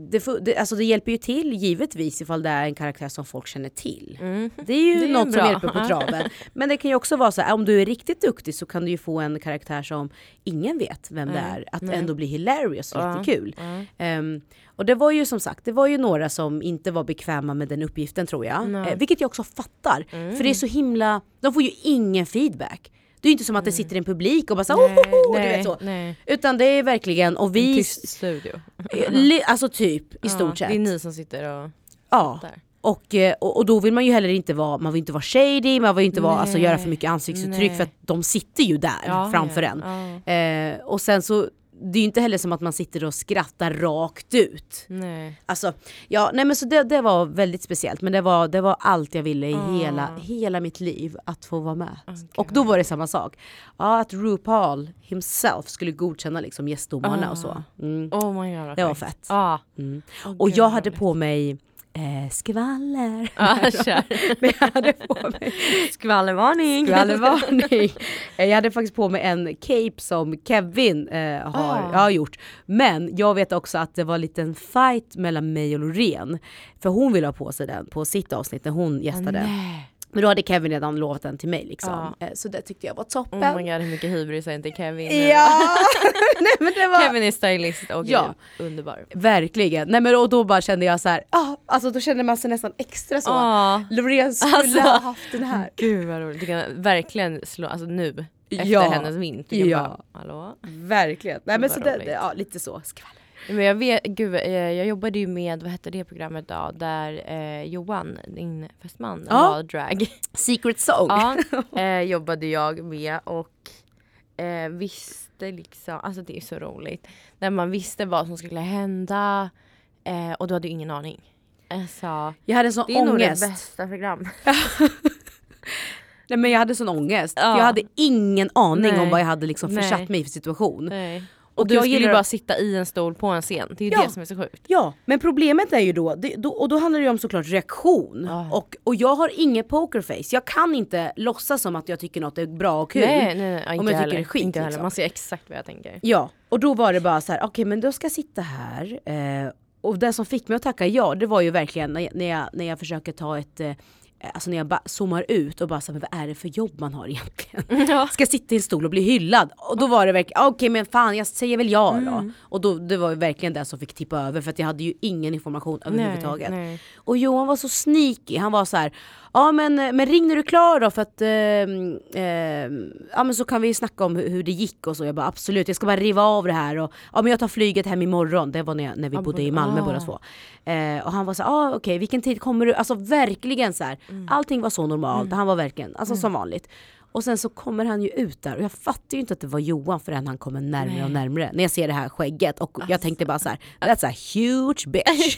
det, det, alltså det hjälper ju till givetvis ifall det är en karaktär som folk känner till. Mm. Det är ju Det är något bra. som hjälper på traven. Men det kan ju också vara så här, om du är riktigt duktig så kan du ju få en karaktär som ingen vet vem det Nej, är. Att nej. ändå bli hilarious och Ja, jättekul. Ehm, och det var ju som sagt, det var ju några som inte var bekväma med den uppgiften tror jag. Eh, vilket jag också fattar. Mm. För det är så himla, de får ju ingen feedback. Det är inte som att det sitter en publik och bara så, Nej, oh, oh, du nej, vet så. nej. Utan det är verkligen, och En vi, tyst studio. eh, alltså typ i Ja, stort sett. Det är ni som sitter och Ja. där. Och, eh, och, och då vill man ju heller inte vara, man vill inte vara shady, man vill inte vara, alltså, Nej. göra för mycket ansiktsuttryck Nej. för att de sitter ju där Ja, framför en. ja. Eh, och sen så, det är ju inte heller som att man sitter och skrattar rakt ut. Nej. Alltså, ja, nej men så det, det var väldigt speciellt men det var, det var allt jag ville i Ah. hela, hela mitt liv att få vara med. Okej. Och då var det samma sak. Ja, att RuPaul himself skulle godkänna liksom gästdomarna Ah. och så. Mm. Oh god Det var fett. Ja. Mm. Åh, Och jag hade på mig eh, skvaller. Ja, kör. Men jag hade på mig Skvallervarning! skvallervarning. Jag hade faktiskt på mig en cape som Kevin eh, har, Ah. har gjort. Men jag vet också att det var en liten fight mellan mig och Loreen. För hon ville ha på sig den på sitt avsnitt när hon gästade. Nej. Men då hade Kevin redan lovat den till mig liksom. Ja. Eh, Så det tyckte jag var toppen. Oh my god hur mycket hybris är inte Kevin? Ja! Nej men det var... Kevin är stylist och Ja. underbar. Verkligen. Nej men och då bara kände jag så här, ah, alltså då kände man sig nästan extra så. Ah. Loreen skulle Alltså. ha haft den här. Gud vad roligt. Du kan verkligen slå, alltså nu, efter Ja. hennes vint. Ja. bara, hallå? Verkligen. Nej men så det, ja lite så. Skvaller. Men jag vet, gud, eh, jag jobbade ju med, vad hette det programmet då, där eh, Johan, din fästman, Ja. var drag. Secret song. ja, eh, jobbade jag med och eh, visste liksom, alltså det är så roligt. När man visste vad som skulle hända eh, och du hade ju ingen aning. Alltså, Jag hade sån det är nog det ångest. bästa programmet. Nej men jag hade sån ångest. Ja. Jag hade ingen aning Nej. om vad jag hade liksom Nej. försatt mig i för situation. Nej. Och Och du jag skulle ju gillar- bara sitta i en stol på en scen, det är ju Ja. det som är så sjukt. Ja, men problemet är ju då, det, då och då handlar det ju om såklart reaktion. Ja. Och, och jag har inget pokerface. Jag kan inte låtsas som att jag tycker något är bra och kul. Nej, nej, nej, Om inte jag tycker heller. det är skit, Inte heller. liksom. Man ser exakt vad jag tänker. Ja, och då var det bara så här: okej men då ska jag sitta här. Eh, och det som fick mig att tacka ja, det var ju verkligen när jag, när jag, när jag försöker ta ett eh, Alltså när jag bara zoomar ut och bara så här, men vad är det för jobb man har egentligen? Ja. Ska jag sitta i en stol och bli hyllad? Och då var det verkligen, okej men fan jag säger väl ja då. Mm. Och då, det var verkligen det som fick tippa över för att jag hade ju ingen information överhuvudtaget. Nej, nej. Och Johan var så sneaky, han var så här. Ja men, men ring när du är klar då för att ehm, ehm, ja men så kan vi snacka om hur, hur det gick och så. Jag bara absolut, jag ska bara riva av det här och ja men jag tar flyget hem imorgon. Det var när, jag, när vi Ja, bodde i Malmö ah. båda två. Eh, och han var så här, ah, okej vilken tid kommer du? Alltså verkligen så här. Mm. allting var så normalt. Han var verkligen, alltså som vanligt. Och sen så kommer han ju ut där och jag fattar ju inte att det var Johan förrän han kommer närmare och närmare. När jag ser det här skägget och jag tänkte bara så här: that's a huge bitch.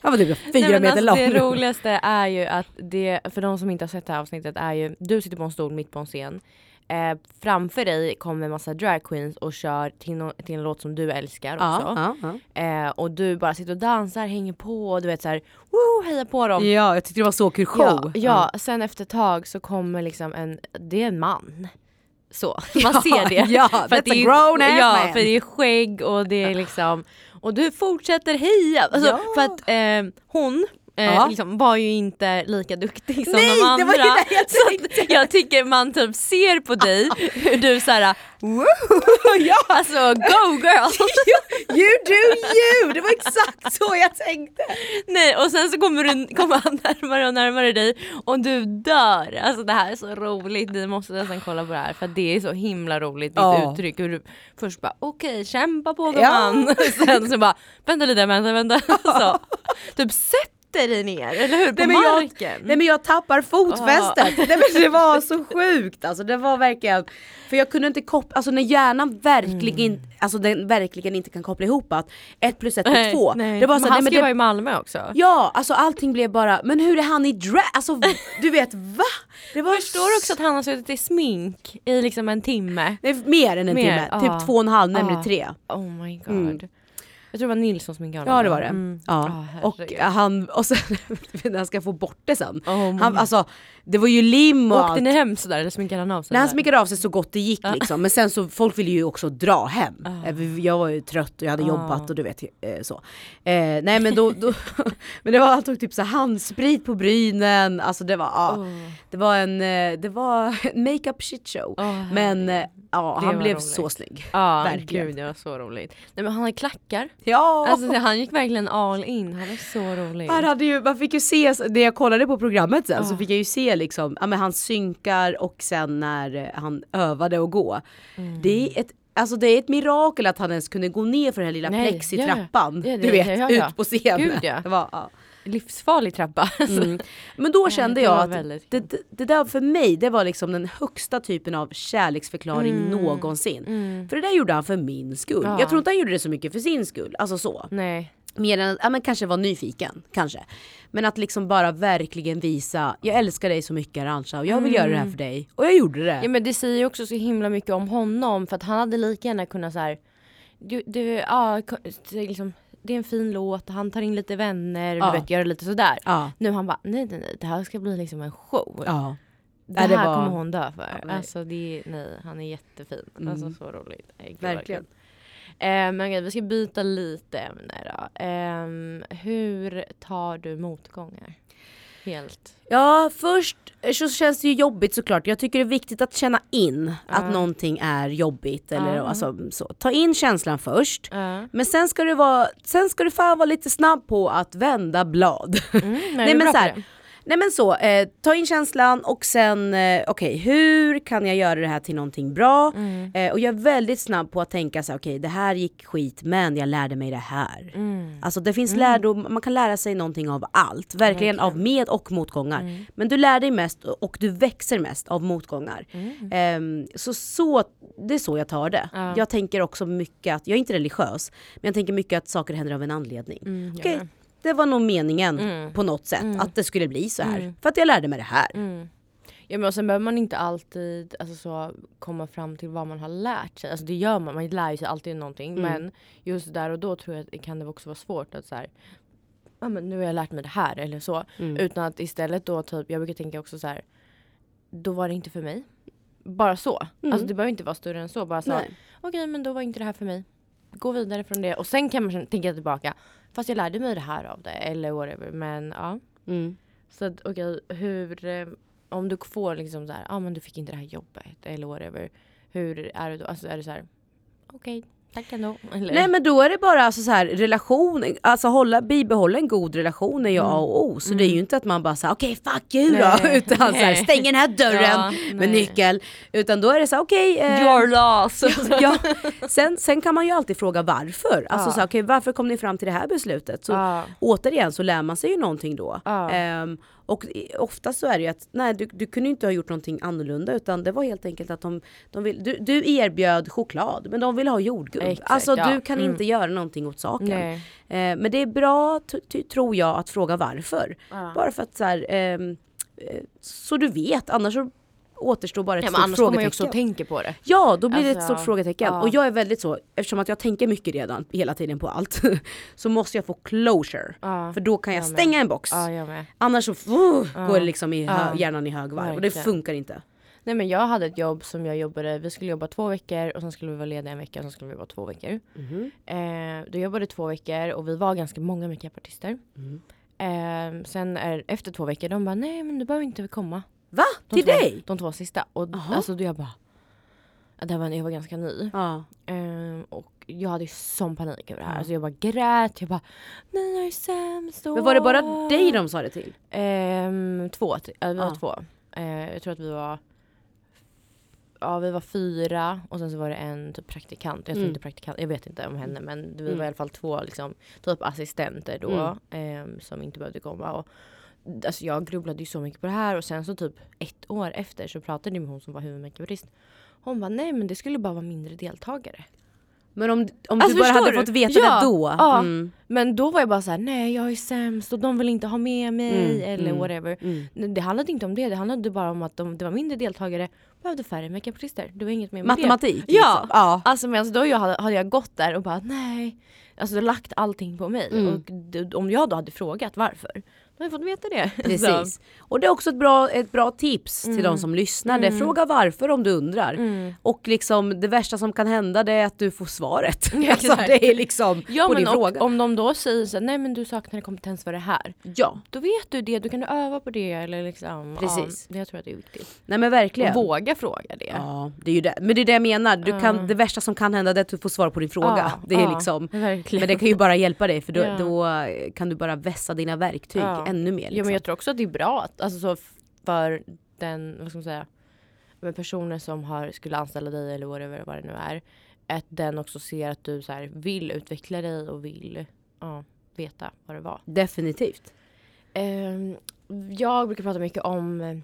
Han var typ fyra Nej, meter alltså, lång. Det roligaste är ju att det, för de som inte har sett det här avsnittet, är ju du sitter på en stol mitt på en scen. Eh, framför dig kommer en massa drag queens och kör till, no, till en låt som du älskar också. Ja, ja, ja. Eh, och du bara sitter och dansar, hänger på och du vet såhär, woo, heja på dem. Ja, jag tyckte det var så kul show. Ja, sen efter ett tag så kommer liksom en, det är en man. Så, man ser det. ja, för det är, grown ass Ja, man. för det är skägg och det är liksom, och du fortsätter heja. Alltså. För att eh, hon eh, Ja. liksom, var ju inte lika duktig som Nej, de andra. det var det jag så att jag tycker man typ ser på dig hur du såhär, ja, alltså go girl! you do you! Det var exakt så jag tänkte. Nej och sen så kommer, du, kommer han närmare och närmare dig och du dör. Alltså det här är så roligt, ni måste nästan kolla på det här för det är så himla roligt ditt Ja. uttryck. Hur du först bara okej kämpa på Ja. gumman. Sen så bara vänta lite, vänta, vänta. Så, typ sätter dig ner, eller hur? På Nej men, jag, marken. nej men jag tappar fotfästet. Nej men det var så sjukt alltså. Det var verkligen, för jag kunde inte koppla, alltså när hjärnan verkligen, Mm. alltså den verkligen inte kan koppla ihop att ett plus ett är nej, två. nej. Det var så, men nej, han men ska vara i Malmö också. Ja, alltså allting blev bara, men hur är han i drag? Alltså du vet va? Det var Förstår också att han har suttit i smink i liksom en timme? Nej, mer än en Mer, timme, ja. typ två och en halv, nämligen Ja. tre. Oh my god. Mm. Jag tror det var Nils som sminkade honom. Ja det var det. Mm. Ja. Ah, och han, och sen när han ska få bort det sen. Oh Han, alltså, det var ju lim och Åkte allt. ni hem sådär eller sminkade han av sig? Nej, han sminkade av sig så gott det gick liksom. Men sen så folk ville ju också dra hem. Ah. Eh, Jag var ju trött och jag hade Ah. jobbat och du vet eh, så. Eh, nej men då, då men det var, han tog typ så handsprit på brynen, alltså det var, ja. Oh. Det var en, eh, det var makeup shit show. Åh, men ja, han var blev roligt. så snygg. Ja, verkligen. gud det var så roligt. Nej men han har klackar. Ja! Alltså han gick verkligen all in, han är så rolig. Han hade ju, man fick ju se, när jag kollade på programmet sen så Ah. fick jag ju se liksom, ja men han synkar och sen när eh, han övade att gå. Mm. Det är ett Alltså det är ett mirakel att han ens kunde gå ner för den här lilla Nej, plexitrappan. ja, ja. du vet, ja, ut på scenen. Gud, ja. Det var. Livsfarlig trappa. Mm. Men då kände jag att väldigt det, det, där för mig, det var liksom den högsta typen av kärleksförklaring Mm. någonsin. Mm. För det där gjorde han för min skull. Ja. Jag tror inte han gjorde det så mycket för sin skull. Alltså så. Nej. Mer än att, ja men kanske var nyfiken, kanske. Men att liksom bara verkligen visa, jag älskar dig så mycket Arantxa och jag vill göra det här för dig. Och jag gjorde det. Mm. Ja men det säger ju också så himla mycket om honom för att han hade lika gärna kunnat så här. Du, du, ja, liksom, det är en fin låt, han tar in lite vänner, Ja. du vet gör lite sådär. Ja. Nu han bara, nej nej nej, det här ska bli liksom en show. ja. Det Ja, det här var- kommer hon dö för. Ja, alltså det nej, han är jättefin. Mm. Alltså så roligt. Verkligen. Men okej, vi ska byta lite ämne då. Ehm, hur tar du motgångar? Helt. Ja, först så känns det ju jobbigt såklart. Jag tycker det är viktigt att känna in Ja. att någonting är jobbigt. Eller, Ja. alltså, så. Ta in känslan först. Ja. Men sen ska du vara, sen ska du fan vara lite snabb på att vända blad. Mm, Nej, du men så här? Nej men så, eh, ta in känslan och sen, eh, okej hur kan jag göra det här till någonting bra? Mm. Eh, och jag är väldigt snabb på att tänka så här, okej det här gick skit men jag lärde mig det här. Mm. Alltså det finns lärdom, man kan lära sig någonting av allt. Verkligen av med och motgångar. Mm. Men du lär dig mest och du växer mest av motgångar. Mm. Ehm, så, så det är så jag tar det. Ja. Jag tänker också mycket att, jag är inte religiös, men jag tänker mycket att saker händer av en anledning. Mm, med. Det var nog meningen Mm. på något sätt Mm. att det skulle bli så här. Mm. För att jag lärde mig det här. Mm. Ja men och sen behöver man inte alltid alltså, så, komma fram till vad man har lärt sig. Alltså det gör man, man lär sig alltid någonting. Mm. Men just där och då tror jag att det kan det också vara svårt att så här, ja men nu har jag lärt mig det här eller så. Utan att istället då typ, jag brukar tänka också så här, då var det inte för mig. Bara så. Mm. Alltså det behöver inte vara större än så. Bara så, okej men då var inte det här för mig. Gå vidare från det. Och sen kan man tänka tillbaka, fast jag lärde mig det här av det. Eller whatever. Men ja. Mm. Så att okej, hur... eh, Om du får liksom så här, ja ah, men du fick inte det här jobbet eller whatever. Hur är det då? Alltså är det så här, okej, tack ändå. Eller? Nej men då är det bara alltså så här, relation, alltså hålla, bibehålla en god relation är ju Mm. A och O. Så det är ju inte att man bara säger okej fuck you då, Nej. utan så här, Nej. stäng den här dörren Ja, med nej. nyckel. Utan då är det så okej. eh, Your loss! ja, sen, sen kan man ju alltid fråga varför. Alltså Ja. så här, okej, varför kom ni fram till det här beslutet? Så, ja. Återigen så lär man sig ju någonting då. Ja. Ehm, och ofta så är det ju att nej, du, du kunde inte ha gjort någonting annorlunda utan det var helt enkelt att de, de vill, du, du erbjöd choklad men de vill ha jordgubb. Exakt, alltså ja. du kan Mm. inte göra någonting åt saken. Eh, men det är bra tror jag att fråga varför. Ja. Bara för att så här, ehm, eh, så du vet annars så återstår bara ett Ja, stort annars kommer man ju frågetecken. också tänka på det. Ja, då blir det ett Alltså, stort frågetecken. ja. Och jag är väldigt så, eftersom att jag tänker mycket redan hela tiden på allt, så måste jag få closure. Ja. För då kan jag jag stänga en box. Annars så Ja. går det liksom i hjärnan i högvarv och det funkar inte. Nej men jag hade ett jobb som jag jobbade, vi skulle jobba två veckor och sen skulle vi vara lediga en vecka och sen skulle vi vara två veckor. Mhm. Eh, då jobbade två veckor och vi var ganska många makeupartister. Mm. Eh, sen är, efter två veckor, de bara nej men du behöver inte komma. Va? De Till två, dig? De två sista. Och Jaha. alltså då jag bara, det var, jag var ganska ny. Ja. Eh, och jag hade ju sån panik över det här. Ja. Alltså jag bara grät, jag bara nej jag är sämst. Men var det bara dig de sa det till? Ehm, två, ja, vi var Ja. två. Eh, jag tror att vi var Ja vi var fyra och sen så var det en typ praktikant. Jag tror Mm. inte praktikant, jag vet inte om henne men vi Mm. var i alla fall två liksom, typ assistenter då Mm. ehm, som inte behövde komma. Och, alltså jag grubblade ju så mycket på det här och sen så typ ett år efter så pratade jag med hon som var huvudmakeupartist. Hon bara nej men det skulle bara vara mindre deltagare. Men om, om Alltså, du bara hade du? fått veta Ja, det då? ja. Mm. Men då var jag bara så här: nej jag är sämst och de vill inte ha med mig Mm, eller mm. whatever. Mm. Det handlade inte om det, det handlade bara om att de, det var mindre deltagare, behövde färre makeupartister. Det var inget mer med det. Matematik? Ja. Liksom. ja. Alltså men alltså, då jag hade, hade jag gått där och bara nej. Alltså lagt allting på mig. Mm. Och om jag då hade frågat varför, jag fått veta det. Precis. Och det är också ett bra, ett bra tips till Mm. de som lyssnar. Mm. Fråga varför om du undrar. Så, mm. Och liksom det värsta som kan hända det är att du får svaret. Ja, alltså, det är liksom Ja på men din och, fråga. om de då säger så nej men du saknar kompetens för det här. Ja, Då vet du det, då kan du öva på det eller liksom. Precis. Ja, jag tror att det är viktigt. nej men verkligen. Och våga fråga det. Ja, det är ju det. Men det är det jag menar. Du kan, Ja. Det värsta som kan hända det är att du får svar på din fråga. Ja, det är ja, liksom, Verkligen. men det kan ju bara hjälpa dig för då, då kan du bara vässa dina verktyg Ja. Ännu mer. Liksom. Ja men jag tror också att det är bra att, alltså så för den, vad ska man säga, men personer som har, skulle anställa dig eller whatever, vad det nu är. Att den också ser att du så här, vill utveckla dig och vill ja, veta vad det var. Definitivt. Ehm, jag brukar prata mycket om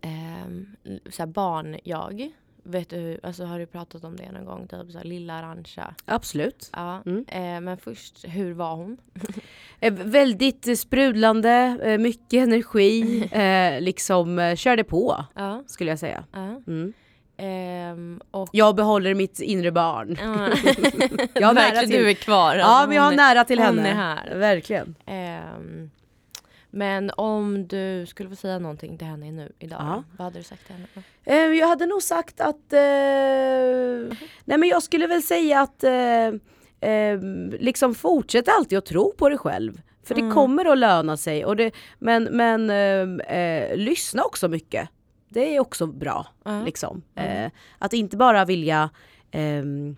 ehm, så barn-jag. Vet du, alltså har du pratat om det någon gång? Typ så här, lilla Arantxa. Absolut. Ja. Mm. Eh, men först, hur var hon? Eh, väldigt sprudlande, eh, mycket energi, eh, liksom körde på Ja. skulle jag säga. ja. Mm. Ehm, och Jag behåller mitt inre barn. Ja. Jag har nära till, du är kvar. ja, men jag har är- nära till hon henne. är här. Verkligen. Ehm, men om du skulle få säga någonting till henne nu idag, Ja. vad hade du sagt till henne? Eh, jag hade nog sagt att... Eh, nej men jag skulle väl säga att eh, eh, liksom fortsätt alltid att tro på dig själv. För det Mm. kommer att löna sig. Och det, men men eh, eh, lyssna också mycket. Det är också bra. Ja. Liksom. Mm. Att inte bara vilja ehm,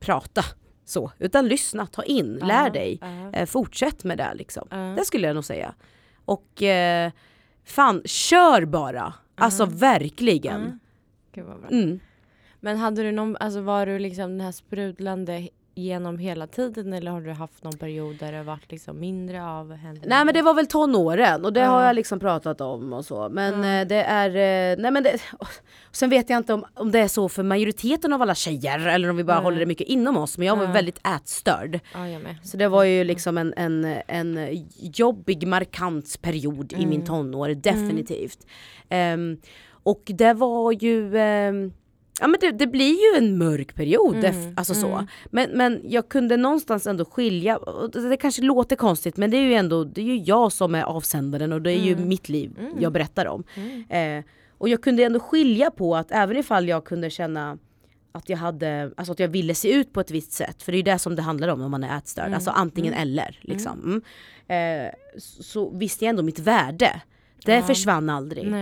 prata så, utan lyssna, ta in, lär dig. Eh, fortsätt med det liksom. Det skulle jag nog säga. Och eh, fan, kör bara! Alltså verkligen. Mm. Men hade du någon, alltså var du liksom den här sprudlande genom hela tiden eller har du haft någon period där det varit liksom mindre av henne? Nej men det var väl tonåren och det Ja. har jag liksom pratat om och så. Men eh, det är, eh, nej men det, sen vet jag inte om, om det är så för majoriteten av alla tjejer eller om vi bara Nej. håller det mycket inom oss. Men jag var väldigt ätstörd. Ja, jag med. Så det var ju liksom en, en, en jobbig markant period i min Mm. tonår, definitivt. Ehm, och det var ju, ehm, ja men det, det blir ju en mörk period, Mm, alltså så. mm. Men, men jag kunde någonstans ändå skilja, det, det kanske låter konstigt men det är ju ändå, det är ju jag som är avsändaren och det är ju Mm. mitt liv Mm. jag berättar om. Mm. Eh, och jag kunde ändå skilja på att även ifall jag kunde känna att jag hade, alltså att jag ville se ut på ett visst sätt, för det är ju det som det handlar om när man är ätstörd, Mm. alltså antingen eller. Liksom. Eh, så, så visste jag ändå mitt värde. Det Ja. försvann aldrig.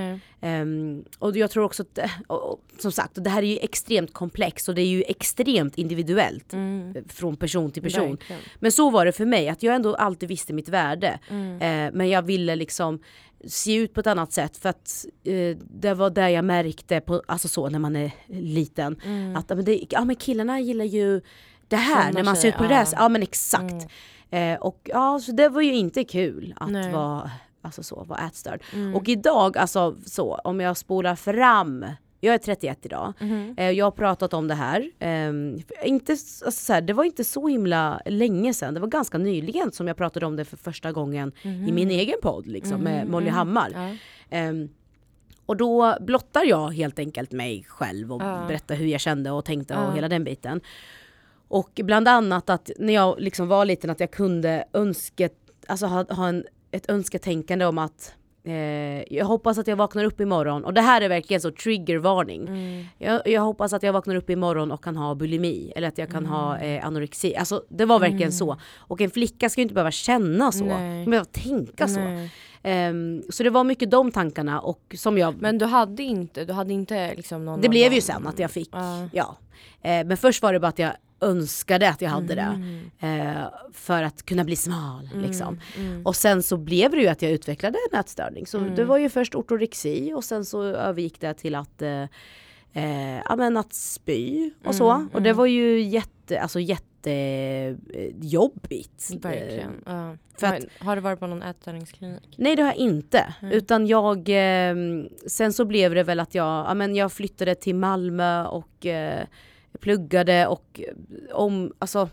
Ehm, och jag tror också att, eh, och, och, som sagt, det här är ju extremt komplext och det är ju extremt individuellt Mm. eh, från person till person. Verkligen. Men så var det för mig, att jag ändå alltid visste mitt värde. Mm. Eh, men jag ville liksom se ut på ett annat sätt för att eh, det var där jag märkte, på, alltså så när man är liten, Mm. att ja, men, det, ja, men killarna gillar ju det här, Såna när man ser ut på det där, ja. ja men exakt. Eh, och ja, så det var ju inte kul att Nej. vara, alltså så, vara ätstörd. Mm. Och idag, alltså så, om jag spolar fram, jag är 31 idag. Eh, Jag har pratat om det här. Ehm, inte, alltså så här, det var inte så himla länge sedan, det var ganska nyligen som jag pratade om det för första gången i min egen podd liksom, med Mhm, Molly mm. Hammar. Ja. Ehm, och då blottar jag helt enkelt mig själv och Ja. berättar hur jag kände och tänkte Ja. och hela den biten. Och bland annat att när jag liksom var liten att jag kunde önska, alltså ha, ha en, ett önsketänkande om att eh, jag hoppas att jag vaknar upp imorgon och det här är verkligen så triggervarning. Mm. Jag, jag hoppas att jag vaknar upp imorgon och kan ha bulimi eller att jag kan ha eh, anorexi. Alltså det var verkligen Mm. så. Och en flicka ska ju inte behöva känna så. Nej. Hon behöver tänka så. Nej. Ehm, så det var mycket de tankarna och som jag... Men du hade inte, du hade inte liksom någon det blev ju annan- sen att jag fick, Ja. ja. Eh, men först var det bara att jag önskade att jag hade det. Mm. Eh, för att kunna bli smal liksom. Mm. Och sen så blev det ju att jag utvecklade en ätstörning. Så Mm. det var ju först ortoorexi och sen så övergick det till att eh, eh, ja, men att spy och så. Mm, Och det mm. var ju jätte, alltså jättejobbigt. Verkligen. Ja. för Men har du varit på någon ätstörningsklinik? Nej det har jag inte. Mm. Utan jag, eh, sen så blev det väl att jag, ja, men jag flyttade till Malmö och eh, pluggade och eh, om, alltså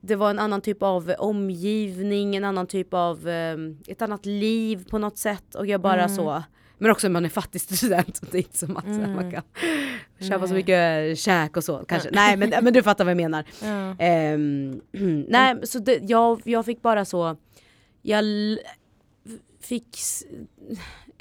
det var en annan typ av omgivning, en annan typ av, eh, ett annat liv på något sätt och jag bara Mm. så men också när man är fattig student, så det är inte som att så Mm. man kan köpa så Nej. mycket käk och så kanske. Nej men, men du fattar vad jag menar. Ja. Ehm, nej, så det, jag, jag fick bara så, jag fick,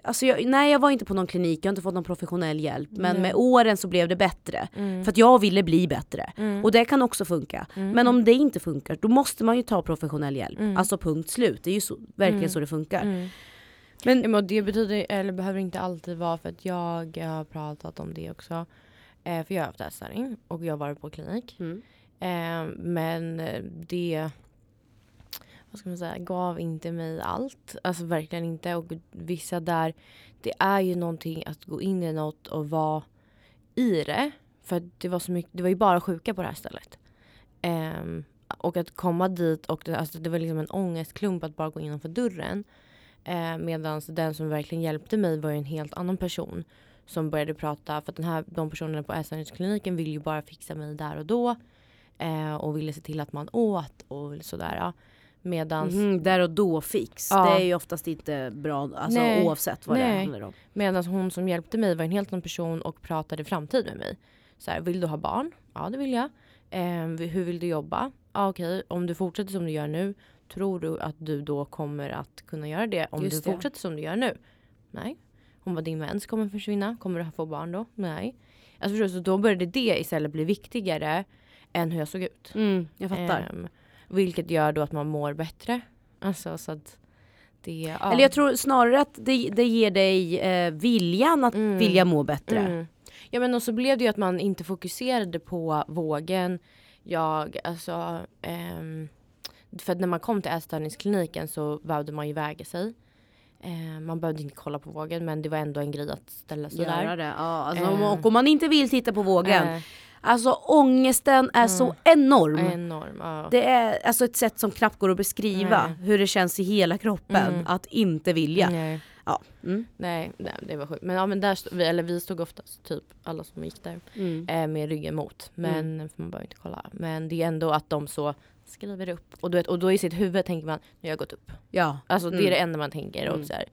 alltså jag, nej jag var inte på någon klinik, jag har inte fått någon professionell hjälp. Men Nej. med åren så blev det bättre. Mm. För att jag ville bli bättre. Mm. Och det kan också funka. Mm. Men om det inte funkar, då måste man ju ta professionell hjälp. Mm. Alltså punkt slut. Det är ju så, verkligen Mm. så det funkar. Mm. Men Ja, det betyder, eller behöver inte alltid vara för att jag har pratat om det också. Eh, för jag har haft ätstörning och jag har varit på klinik. Mm. Eh, men det vad ska man säga, gav inte mig allt. Alltså verkligen inte. Och vissa där, det är ju någonting att gå in i något och vara i det. För det var så mycket, det var ju bara sjuka på det här stället. Um, och att komma dit och det, alltså det var liksom en ångestklump att bara gå innanför dörren. Eh, Medan den som verkligen hjälpte mig var en helt annan person. Som började prata, för att den här, de personerna på ätstörningskliniken ville ju bara fixa mig där och då. Eh, och ville se till att man åt och sådär. Medans, Mhm, där och då fix. Ja. Det är ju oftast inte bra alltså, Nej. oavsett vad det Nej. handlar om. medans hon som hjälpte mig var en helt annan person och pratade framtid med mig. så här, vill du ha barn? Ja det vill jag. Eh, hur vill du jobba? Ja okej, om du fortsätter som du gör nu, tror du att du då kommer att kunna göra det om Just du det. fortsätter som du gör nu? Nej. Hon var din mens kommer försvinna, kommer du få barn då? Nej. Alltså förstår så då började det istället bli viktigare än hur jag såg ut. Mm, jag fattar. Ehm, vilket gör då att man mår bättre. Alltså så att det... Ja. Eller jag tror snarare att det, det ger dig eh, viljan att Mm. vilja må bättre. Mm. Ja men och så blev det ju att man inte fokuserade på vågen. Jag, alltså... ehm, för när man kom till ätstörningskliniken så behövde man ju väga sig. Ehm, man behövde inte kolla på vågen men det var ändå en grej att ställa sig Göra där. det. Ja, alltså, Eh. om, och om man inte vill titta på vågen, Eh, alltså ångesten är så enorm. enorm. Ja. Det är alltså ett sätt som knappt går att beskriva Nej. hur det känns i hela kroppen Mm. att inte vilja. Nej. Ja. Mm. Nej, nej, det var sjukt. Men, ja, men där stod, vi, eller vi stod oftast, typ alla som gick där, Mm. eh, med ryggen mot. Men för man behöver inte kolla. Men det är ändå att de så skriver upp. Och, du vet, och då i sitt huvud tänker man, nu har jag gått upp. Ja. Alltså det Mm. är det enda man tänker. Mm. Och så här.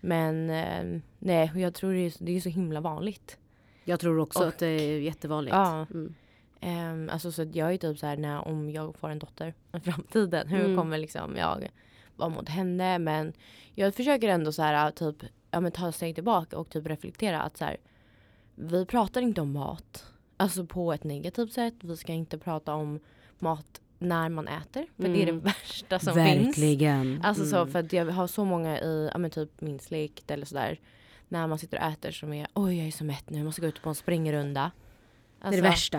Men eh, nej, jag tror det är, det är så himla vanligt. Jag tror också Och- att det är jättevanligt. Ja. Mm. Ehm, alltså så jag är typ så här, när, om jag får en dotter i framtiden, hur Mm. kommer liksom jag vara mot henne? Men jag försöker ändå så här, typ, ja, men ta ett steg tillbaka och typ reflektera att så här, vi pratar inte om mat alltså på ett negativt sätt. Vi ska inte prata om mat när man äter, för det är det Mm. värsta som finns. Verkligen. Alltså så Mm. för att jag har så många i, ja men typ min släkt eller sådär. När man sitter och äter som är, oj jag är så mätt nu, jag måste gå ut på en springrunda. det är det värsta.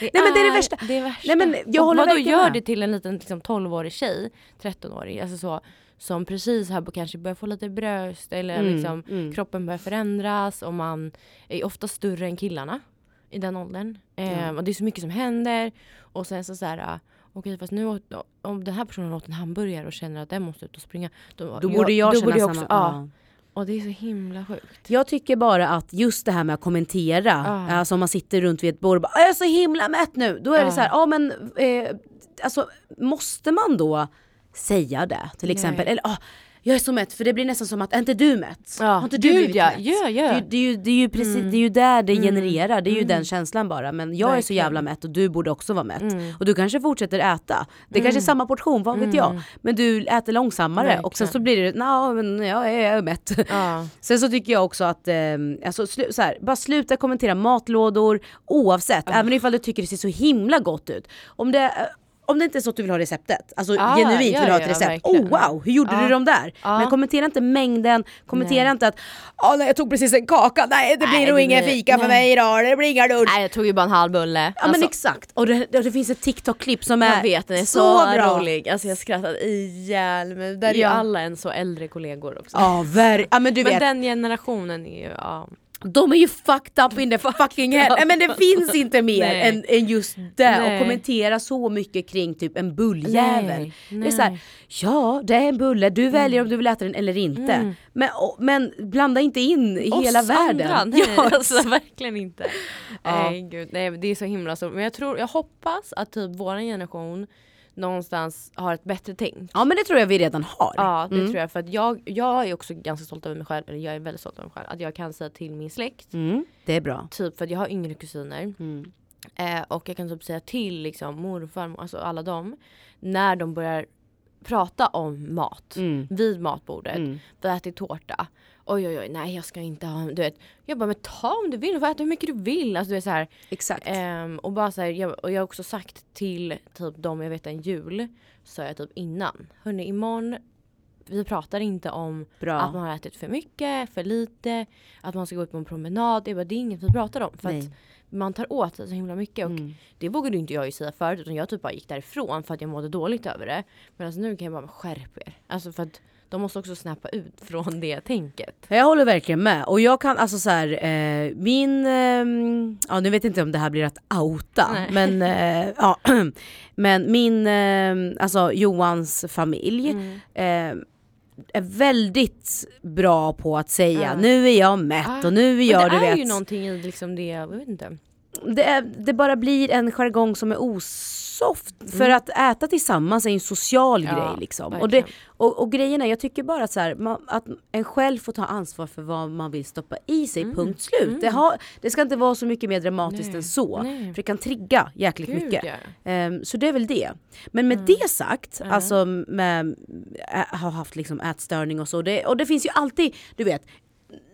Det Nej, men det är det värsta. Det är värsta. Nej, men jag och håller vadå gör med. det till en liten liksom, 12-årig tjej, 13-årig, alltså så, som precis har kanske börjar få lite bröst eller Mm, liksom mm. kroppen börjar förändras och man är ofta större än killarna i den åldern. Ehm, och det är så mycket som händer och sen så, så här, ah, okej fast nu åt- om den här personen åt en hamburgare och känner att den måste ut och springa. Då, Då borde jag då känna borde jag samma. också, ja. ja. Och det är så himla sjukt. Jag tycker bara att just det här med att kommentera, Ja. alltså om man sitter runt vid ett bord och bara “jag är så himla mätt nu”, då är det Ja. så här, ja men eh, alltså måste man då säga det till exempel? Nej. Eller ah, jag är så mätt för det blir nästan som att, är inte du mätt? Ja, Har inte du gud, ja. mätt? Ja, ja. Det, är ju- det, är ju, det, är ju precis, Mm. det är ju där det Mm. genererar, det är ju Mm. den känslan bara. Men jag är så Verkligen. jävla mätt och du borde också vara mätt. Mm. Och du kanske fortsätter äta. Det kanske är Mm. samma portion, vad vet jag. Mm. Men du äter långsammare och sen så Verkligen. blir det, nej men jag är, jag är mätt. Ja. Sen så tycker jag också att, eh, alltså, slu- så här, bara sluta kommentera matlådor oavsett, även ifall du tycker det ser så himla gott ut. Om det, eh, om det inte är så att du vill ha receptet, alltså Ja, genuint ja, vill ha ett ja, recept. verkligen. Oh wow, hur gjorde Ja. du dem där? Ja. Men kommentera inte mängden, kommentera Nej. inte att ah, nej, jag tog precis en kaka, nej det blir Nej, nog det ingen blir- fika för nej. mig idag, det blir inga lunch. Nej jag tog ju bara en halv bulle. Ja men exakt, och det, det, det finns ett TikTok-klipp som är, jag vet den är så, bra. rolig. Alltså jag skrattat ihjäl mig. Där är ju alla en så äldre kollegor också. Ja, ver- ja men du men vet, den generationen är ju, ja. De är ju fucked up in the fucking. Nej men det finns inte mer än, än just det. Nej. Och kommentera så mycket kring typ en bulljävel. Det är så här, ja det är en bulle, du väljer om du vill äta den eller inte. Mm. Men, och, men blanda inte in i Oss hela världen. Andra, nej, Ja, alltså verkligen inte. Ja. Nej gud, nej det är så himla stort. Men jag tror, jag hoppas att typ våran generation någonstans har ett bättre tänk. ja men det tror jag vi redan har. Ja det Mm. tror jag för att jag, jag är också ganska stolt över mig själv, eller jag är väldigt stolt över mig själv, att jag kan säga till min släkt, Mm, det är bra. typ för att jag har yngre kusiner Mm. eh, och jag kan typ säga till liksom morfar, alltså alla dem, när de börjar prata om mat Mm. vid matbordet, Mm. vi har ätit tårta. Oj oj oj, nej jag ska inte ha, du vet. Jag bara, men ta om du vill, du får äta hur mycket du vill. Alltså du vet så här, Exakt. ehm, och bara så här, jag, och jag har också sagt till typ de jag vet en jul, sa jag typ innan. Hörni imorgon, vi pratar inte om bra. att man har ätit för mycket, för lite, att man ska gå ut på en promenad. Det är, bara, det är inget vi pratar om. För Nej. att man tar åt sig så himla mycket. Och Mm. det vågade inte jag ju säga förut utan jag typ bara gick därifrån för att jag mådde dåligt över det. Men alltså nu kan jag bara skärpa er. Alltså för att de måste också snappa ut från det tänket. Jag håller verkligen med. Och jag kan alltså så här, eh, min, ehm, ja nu vet jag inte om det här blir att outa, Nej. men, eh, ja, men min, eh, alltså Johans familj eh, är väldigt bra på att säga Ja. nu är jag mätt Ah, och nu är jag, Men det du är vet. ju någonting i liksom det, jag vet inte. Det, är, det bara blir en jargong som är osoft. För Mm. att äta tillsammans är en social Ja, grej liksom. Och, det, och, och grejen är, jag tycker bara att, så här, man, att en själv får ta ansvar för vad man vill stoppa i sig, punkt slut. Det, har, det ska inte vara så mycket mer dramatiskt Mm. Nej, än så. nej. För det kan trigga jäkligt Gud, mycket. ja. Ehm, så det är väl det. Men Mm. med det sagt, alltså med, ä, har haft liksom ätstörning och så. Det, och det finns ju alltid, du vet,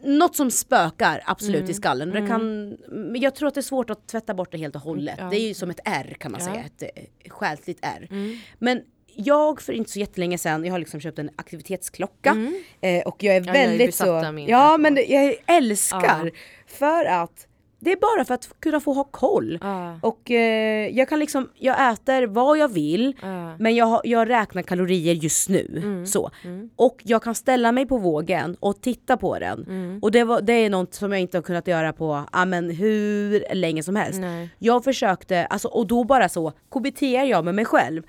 något som spökar absolut Mm. i skallen. Det kan, men jag tror att det är svårt att tvätta bort det helt och hållet. Ja. Det är ju som ett R kan man Ja. säga, ett eh, själsligt R. Mm. Men jag för inte så jättelänge sedan, jag har liksom köpt en aktivitetsklocka Mm. eh, och jag är Ja, jag är väldigt så, ja men jag älskar för att det är bara för att kunna få ha koll. Ja. Och eh, jag kan liksom, jag äter vad jag vill Ja. men jag, jag räknar kalorier just nu. Mm. Så. Och jag kan ställa mig på vågen och titta på den. Mm. Och det, var, det är något som jag inte har kunnat göra på ja, men hur länge som helst. Nej. Jag försökte, alltså, och då bara så KBT jag med mig själv.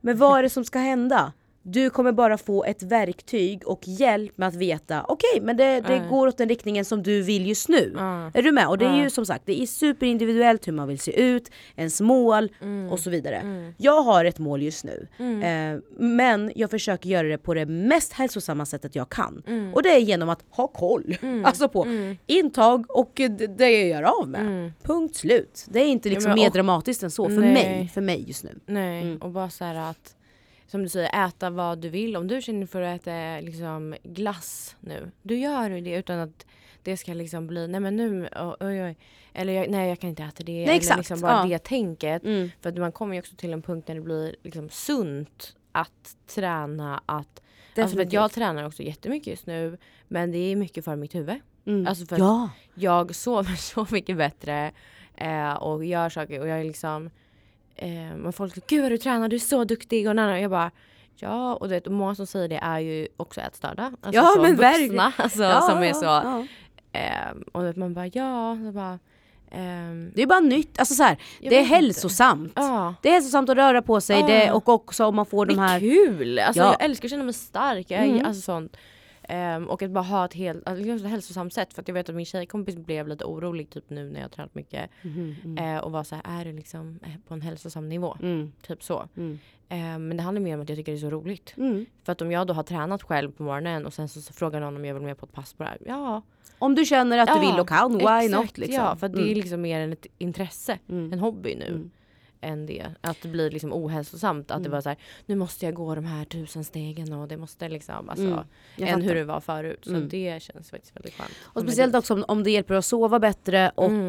Men vad är det som ska hända? Du kommer bara få ett verktyg och hjälp med att veta, okej men det, det Ja. går åt den riktningen som du vill just nu. Ja. Är du med? Och det är Ja. ju som sagt, det är superindividuellt hur man vill se ut, ens mål Mm. och så vidare. Jag har ett mål just nu, eh, men jag försöker göra det på det mest hälsosamma sättet jag kan. Mm. Och det är genom att ha koll alltså på intag och det, jag gör av med. Punkt slut. Det är inte liksom Mm. men mer och- dramatiskt än så för Nej. mig, för mig just nu. Nej, Mm. och bara så att som du säger, äta vad du vill. Om du känner för att äta liksom glass nu, du gör ju det utan att det ska liksom bli, nej men nu, oj oj, oj. eller nej jag kan inte äta det. eller exakt, liksom bara ja. det tänket. Mm. För att man kommer ju också till en punkt när det blir liksom sunt att träna, att Alltså för att jag tränar också jättemycket just nu men det är mycket för mitt huvud. Mm. Alltså för att ja. jag sover så mycket bättre eh, och gör saker och jag är liksom eh, men folk säger gud vad du tränar, du är så duktig och, och jag bara Ja och, det, och många som säger det är ju också ätstörda. Alltså Ja, så men vuxna alltså, ja, som är så. ja. Eh, och att man bara ja, så bara, ehm, Det är bara nytt, alltså så här, det är vet hälsosamt. ja. Det är hälsosamt att röra på sig det, och också om man får Det de är här... kul! Alltså, Ja. Jag älskar att känna mig stark. Jag är, Mm. alltså, sånt. Ehm, och att bara ha ett helt alltså, liksom hälsosamt sätt. För att jag vet att min tjejkompis blev lite orolig typ nu när jag tränat mycket. Mhm, mm, Eh, och var så här, är du liksom eh, på en hälsosam nivå? mm, Typ så. mm, Eh, men det handlar mer om att jag tycker det är så roligt. mm. För att om jag då har tränat själv på morgonen och sen så, så frågar någon om jag vill med på ett pass på det här. Ja, Om du känner att du Ja, vill och kan, why exakt, not liksom. Ja, för det är Mm, liksom mer än ett intresse. mm, En hobby nu. Än det. Att det blir liksom ohälsosamt. Att det Mm. var så här, nu måste jag gå de här tusen stegen och det måste liksom, alltså. Mm, än hur det var förut. Så Mm. det känns faktiskt väldigt skönt. Och speciellt också om, om det hjälper att sova bättre och Mm.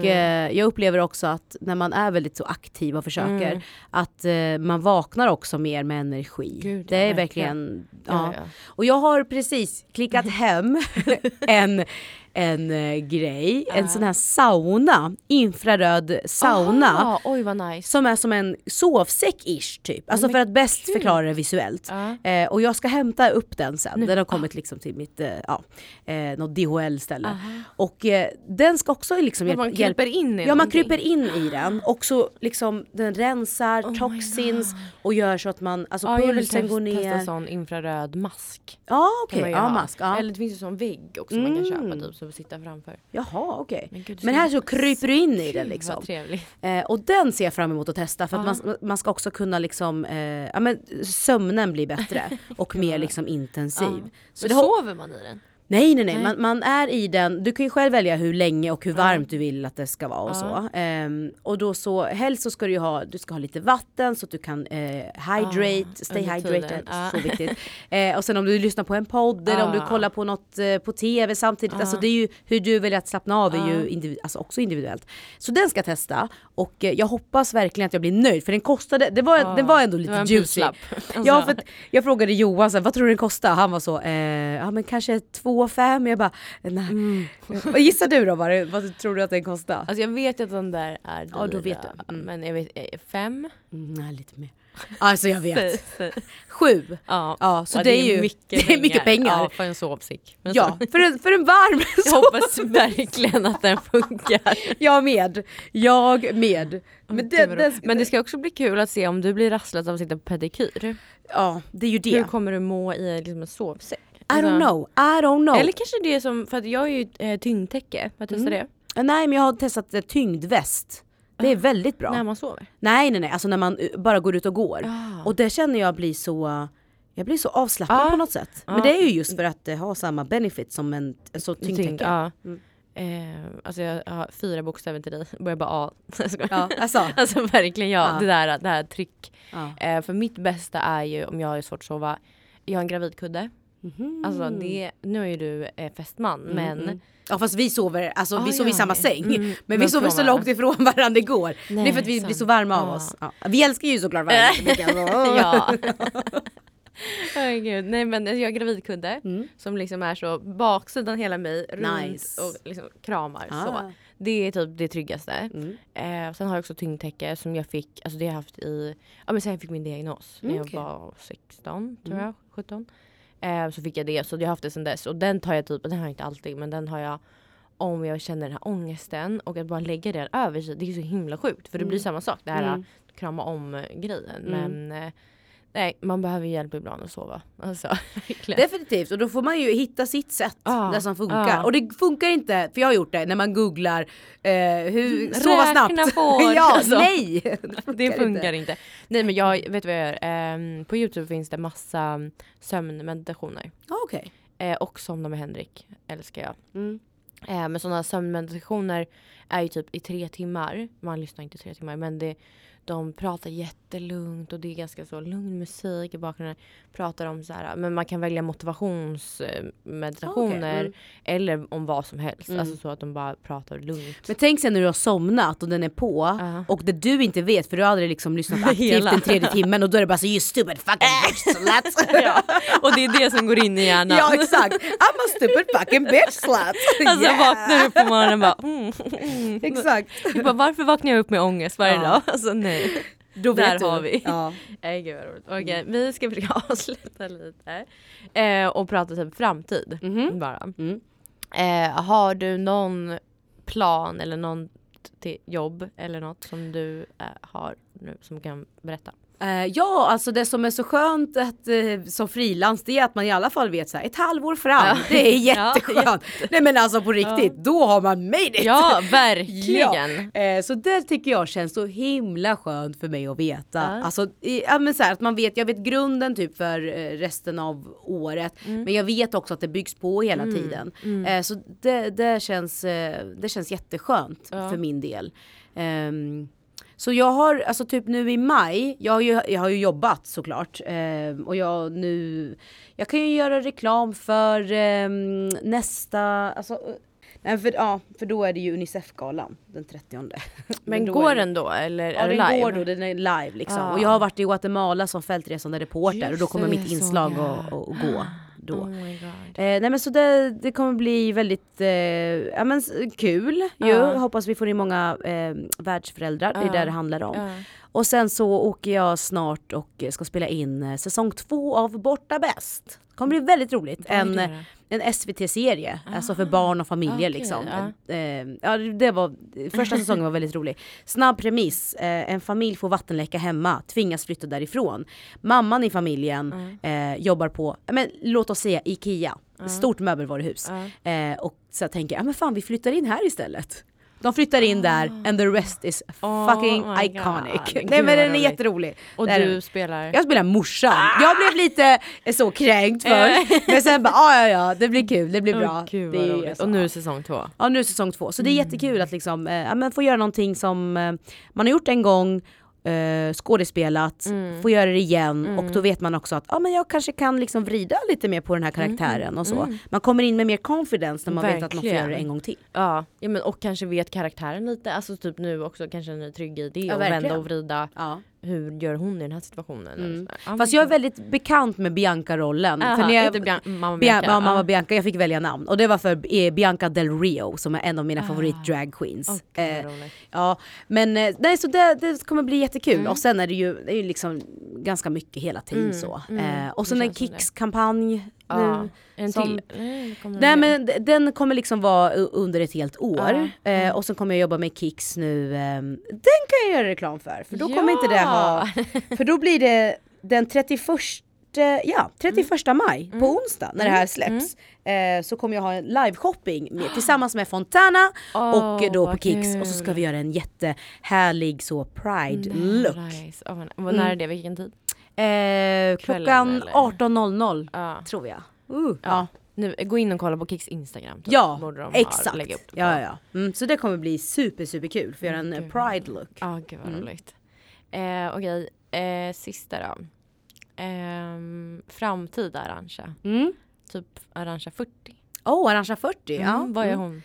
eh, jag upplever också att när man är väldigt så aktiv och försöker Mm. att eh, man vaknar också mer med energi. Gud, det är verkligen. verkligen, Ja, ja. ja. Och jag har precis klickat hem en, en eh, grej, en sån här sauna, infraröd sauna. Aha, oj vad nice. Som är som en sovsäck-ish typ. Alltså Men för att bäst kul. förklara det visuellt. Eh, och jag ska hämta upp den sen. Nu. Den har kommit liksom till mitt, eh, ja, eh, något DHL-ställe. Och eh, den ska också liksom Men hjälpa. man kryper in i Ja man någonting. kryper in i den och så liksom den rensar Oh my toxins God. och gör så att man, alltså Ja, jag vill pulsen testa, går testa ner. sån infraröd mask. Ja okej, man ju ja ha. mask. Ja. Eller det finns ju sån vägg också man kan Mm. köpa typ som sitta framför. Jaha okej. Men, gud, det Men ska här så kryper du in i den liksom. Eh, och den ser jag fram emot att testa för att Ja. man, man ska också kunna liksom, eh, ja men sömnen blir bättre och mer liksom intensiv. Ja. Så Men sover man i den? Nej nej nej, Nej. Man, man är i den, du kan ju själv välja hur länge och hur varmt du vill att det ska vara och Ja. så. Ehm, och då så, helst så ska du ju ha, du ska ha lite vatten så att du kan eh, hydrate, stay hydrated. Ja. så viktigt. Eh, och sen om du lyssnar på en podd eller om du Ja. kollar på något eh, på tv samtidigt, Ja. alltså det är ju hur du väljer att slappna av är Ja. ju individ, alltså också individuellt. Så den ska jag testa och jag hoppas verkligen att jag blir nöjd för den kostade, det var, Ja. den var ändå lite var juicy. prislapp. Alltså, Ja för jag frågade Johan så här, vad tror du den kostar? Han var så, ja men kanske 2 5 Jag bara, nej. Mm. Vad gissar du då? Vad, vad tror du att den kostar? Alltså jag vet att de där är dyra. Ja, då vet du. Mm. Men jag vet, eh, fem? Mm, nej lite mer. Alltså jag vet. Sju. Ja. Ja så Ja, det, är ju det är mycket pengar. Ja, för en sovsäck. Men Ja, för en, för en varm Jag hoppas verkligen att den funkar. Jag med. Jag med. Men Gud, det, det. Men det ska också bli kul att se om du blir rastlad av att sitta på pedikyr. ja, det är ju det. Hur kommer du må i liksom en sovsäck? I don't know. I don't know. Eller kanske det som, för att jag är ju eh, tyngdtäcke, vad testar Mm. det? Nej men jag har testat eh, tyngdväst. Det är väldigt bra. När man sover? Nej nej nej, alltså när man bara går ut och går. Ah. Och det känner jag blir så, jag blir så avslappnad Ja. på något sätt. Men Ja. det är ju just för att det har samma benefit som en, en så tyngdtäcke. Tyngd, ja. Mm. Eh, alltså jag har fyra bokstäver till dig, börjar bara A. Jag skojar. Ja, alltså. Alltså verkligen ja, Ja. det där, det här tryck. Ja. Eh, för mitt bästa är ju om jag har svårt att sova, jag har en gravidkudde. Mhm. Alltså det, nu är ju du eh, fästman Mm, men mm. Ja fast vi sover, alltså Ah, vi sover i ja, samma okej. säng. Mm, Men men vi sover så långt ifrån varandra det går. det är Nej, för att vi blir så varma av Ja. oss. Ja. Vi älskar ju såklart varandra. jättemycket, alltså. ja. Herregud. Nej men jag har gravidkudde Mm. som liksom är så baksidan hela mig runt Nice. och liksom kramar Ah. så. Det är typ det tryggaste. Mm. Eh, sen har jag också tyngdtäcke som jag fick, alltså det har jag haft i, ja men sen jag fick min diagnos när Mm, jag okej. var 16 tror Mm. jag, 17. Eh, så fick jag det, så jag har haft det sen dess och den tar jag typ, den har jag inte alltid men den har jag om jag känner den här ångesten och att bara lägga den över sig, det är så himla sjukt för det blir Mm. samma sak det här Mm. krama om grejen Mm. men eh, nej man behöver hjälp ibland att sova. Alltså. Definitivt och då får man ju hitta sitt sätt Ja, det som funkar. ja. Och det funkar inte, för jag har gjort det när man googlar eh, hur, Mm, sova räkna snabbt. får, ja, alltså. nej! Det funkar inte. Nej men jag vet vad jag gör. Ehm, på Youtube finns det massa sömnmeditationer. Ja, Okej. Eh, och Somna med Henrik älskar jag. Mm. Eh, men sådana sömnmeditationer är ju typ i tre timmar. Man lyssnar inte i tre timmar men det, de pratar jättelugnt och det är ganska så lugn musik i bakgrunden. Pratar om så här, men man kan välja motivationsmeditationer Okej, mm. eller om vad som helst. Mm. Alltså så att de bara pratar lugnt. Men tänk sen när du har somnat och den är på Ja. och det du inte vet för du har aldrig liksom lyssnat aktivt den tredje timmen och då är det bara så you stupid fucking bitch slut. ja. Och det är det som går in i hjärnan. ja exakt, I'm a stupid fucking bitch slut. Alltså Yeah. vaknar upp på morgonen och bara mm. Exakt. Jag bara, varför vaknar jag upp med ångest varje Ja. dag? Alltså nej. Då Där du. har vi. Ja. Nej gud vad roligt. Okej vi ska försöka avsluta lite. Eh, och prata typ framtid Mhm. bara. Mm. Eh, har du någon plan eller någon till jobb eller något som du eh, har nu som kan berätta? Eh, ja, alltså det som är så skönt att, eh, som frilans det är att man i alla fall vet så här, ett halvår fram. Ja. Det är Ja, jätteskönt. Nej men alltså på riktigt, då har man made it. Ja verkligen! Eh, så det tycker jag känns så himla skönt för mig att veta. Ja. Alltså, i- ja, men så här, att man vet, jag vet grunden typ för eh, resten av året. Men jag vet också att det byggs på hela Mm. tiden. Eh, så det, det, känns, eh, det känns jätteskönt Ja. för min del. Ehm, så jag har, alltså typ nu i maj, jag har ju, jag har ju jobbat såklart. ehm, och jag nu, jag kan ju göra reklam för ehm, nästa, alltså eh, Nej för, ja, för då är det ju Unicef-galan den 30. Men går den då eller Ja är det den live? går då, den är live liksom. Ja. Och jag har varit i Guatemala som fältresande reporter och då Just kommer mitt inslag att gå då. Oh. Eh, nej men så det, det kommer bli väldigt eh, ja, men, kul ju. Ja. Jag hoppas vi får in många eh, världsföräldrar, det är det det handlar om. Ja. Och sen så åker jag snart och ska spela in eh, säsong två av Borta Bäst. Det kommer bli väldigt roligt. En, eh, en SVT-serie, alltså för barn och familjer Okej, liksom. ja. Eh, ja, det var, första säsongen var väldigt rolig. Snabb premiss, eh, en familj får vattenläcka hemma, tvingas flytta därifrån. Mamman i familjen eh, jobbar på, men, låt oss säga IKEA, stort möbelvaruhus. Ja. Eh, och så jag tänker, ja men fan vi flyttar in här istället. De flyttar in där and the rest is Oh fucking iconic. God. Nej men den är jätterolig. Och Det är du spelar? Jag spelar morsan. Jag blev lite eh, så kränkt först. men sen bara, ah, ja ja det blir kul, det blir bra. Åh, gud det är, alltså, Och nu är säsong två. Ja nu är säsong två. Så det är jättekul att liksom, eh, få göra någonting som eh, man har gjort en gång, eh, skådespelat, Mm. få göra det igen och då vet man också att ja, men jag kanske kan liksom vrida lite mer på den här karaktären och så. Man kommer in med mer confidence när man vet att man får Mm. Verkligen. göra det en gång till. Ja, ja men och kanske vet karaktären lite, alltså typ nu också kanske en trygg i det Ja, och verkligen. vända och vrida. Ja. Hur gör hon i den här situationen? Mm. Fast jag är väldigt bekant med Bianca-rollen. Aha, för när jag, inte Bian- mamma Bia- Bianca. mamma. Bianca, jag fick välja namn och det var för eh, Bianca Del Rio som är en av mina favorit drag queens. Gud, Eh. Ja, men eh, nej, så det, det kommer bli jättekul. Mm. Och sen är det ju, det är ju liksom ganska mycket hela tiden Mm, så. mm, Eh, och sen en. Kicks-kampanj Ja, en som- till. Nej, men den kommer liksom vara under ett helt år. Ja, Eh, och sen kommer jag jobba med Kicks nu. Eh, den kan jag göra reklam för. För då kommer inte det ha... För då blir det den 31 ja, 31 maj på Mm. onsdag när det här släpps eh, så kommer jag ha en liveshopping med, tillsammans med Fontana och Åh, då på Kicks och så ska vi göra en jättehärlig så pride look. Nice. Oh, vad när är det? Vilken tid? Eh, klockan eller? 18.00 Ja. tror jag. Uh, ja. Ja. Nu, gå in och kolla på Kicks Instagram. typ. Ja, exakt. lägga upp. Ja, ja. Mm, så det kommer bli super, super kul för att göra en Mm, eh, gud. pride look. Ja, gud vad Mm. roligt. Eh, Okej, eh, sista då. Ehm, framtida Arantxa. Mm. Typ Arantxa 40. Oh, Arantxa 40, ja. Mm, vad är Mm. hon?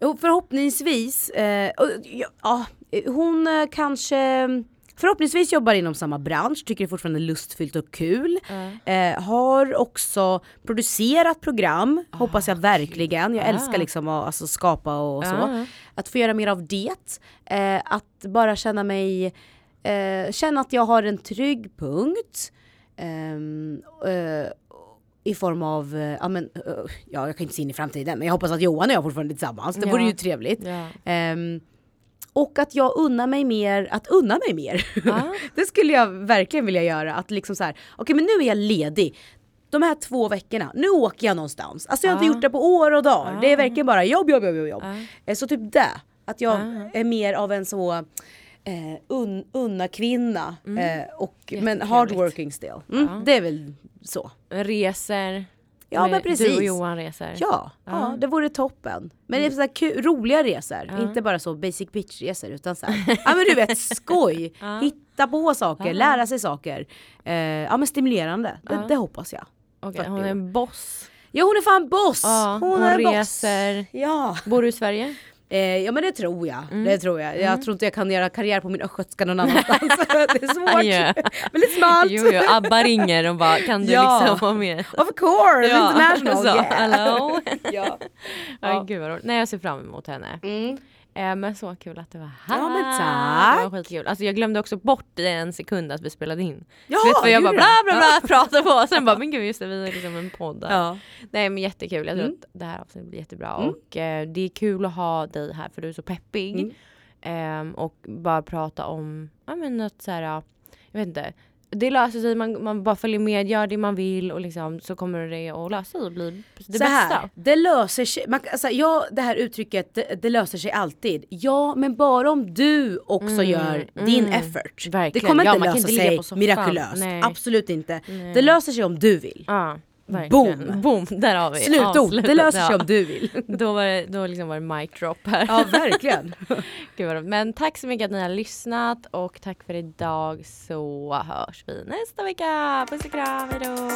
Jo, förhoppningsvis, eh, och, ja, ja, hon eh, kanske Förhoppningsvis jobbar inom samma bransch, tycker det fortfarande är lustfyllt och kul. Eh, har också producerat program, hoppas jag verkligen. Jag Ah. älskar liksom att alltså, skapa och så. Ja. Att få göra mer av det. Eh, att bara känna mig, eh, känna att jag har en trygg punkt. Ehm, eh, I form av, eh, ja men, eh, ja jag kan inte se in i framtiden men jag hoppas att Johan och jag fortfarande är tillsammans. Det Ja. vore ju trevligt. Och att jag unnar mig mer, att unna mig mer. Ja. det skulle jag verkligen vilja göra. Att liksom så här, okej men nu är jag ledig. De här två veckorna, nu åker jag någonstans. Alltså jag har Ja. inte gjort det på år och dagar. Det är verkligen bara jobb, jobb, jobb, jobb. Ja. Eh, Så typ det. Att jag Ja. är mer av en så eh, un, unna kvinna. Eh, och, men hardworking still. Mm. Det är väl så. Reser. Ja, men precis. Du och Johan reser. Ja, ja. Ja. det vore toppen. Men det är så här kul, roliga resor, Ja. inte bara så basic bitch resor utan så här, ja men du vet skoj, Ja. hitta på saker, lära sig saker. Eh, ja men stimulerande, det, det hoppas jag. 40 hon är en boss. Ja hon är fan boss! Hon, hon är reser. boss. Ja. Bor du i Sverige? Eh, ja men det tror jag, Mm. det tror jag. Jag Mm. tror inte jag kan göra karriär på min östgötska någon annanstans. det är svårt. Ja. Väldigt smalt. Jo, jo, Abba ringer och bara kan du Ja. liksom vara med? Of course, international. så, yeah. hello. ja. Ja. Ja. Gud vad roligt. Nej jag ser fram emot henne. Mm. Eh, men så kul att du var här. Ja, men Det tack. var skitkul. Alltså jag glömde också bort i en sekund att vi spelade in. Ja, Vet vad jag bara bla bla bla pratade på och sen bara men gud just det vi är liksom en podd. där. Ja. Nej men jättekul. Jag tror Mm. att det här avsnittet blir jättebra Mm. och eh, det är kul att ha dig här för du är så peppig. Mm. Ehm, och bara prata om, ja men något så här, jag vet inte. Det löser sig, man, man bara följer med, gör det man vill och liksom så kommer det att lösa sig och bli det så här, bästa. det löser sig, man, alltså, ja det här uttrycket det, det löser sig alltid. Ja men bara om du också Mm, gör din mm. effort. Det Verkligen. kommer Ja, inte kan lösa inte sig mirakulöst. Nej. Absolut inte. Nej. Det löser sig om du vill. Ja, verkligen. Boom! Där har vi Slutord, det löser sig Ja. om du vill. Då var det, då liksom var det mic drop här. Ja verkligen. Gud. Men tack så mycket att ni har lyssnat och tack för idag så hörs vi nästa vecka. Puss och kram, hejdå!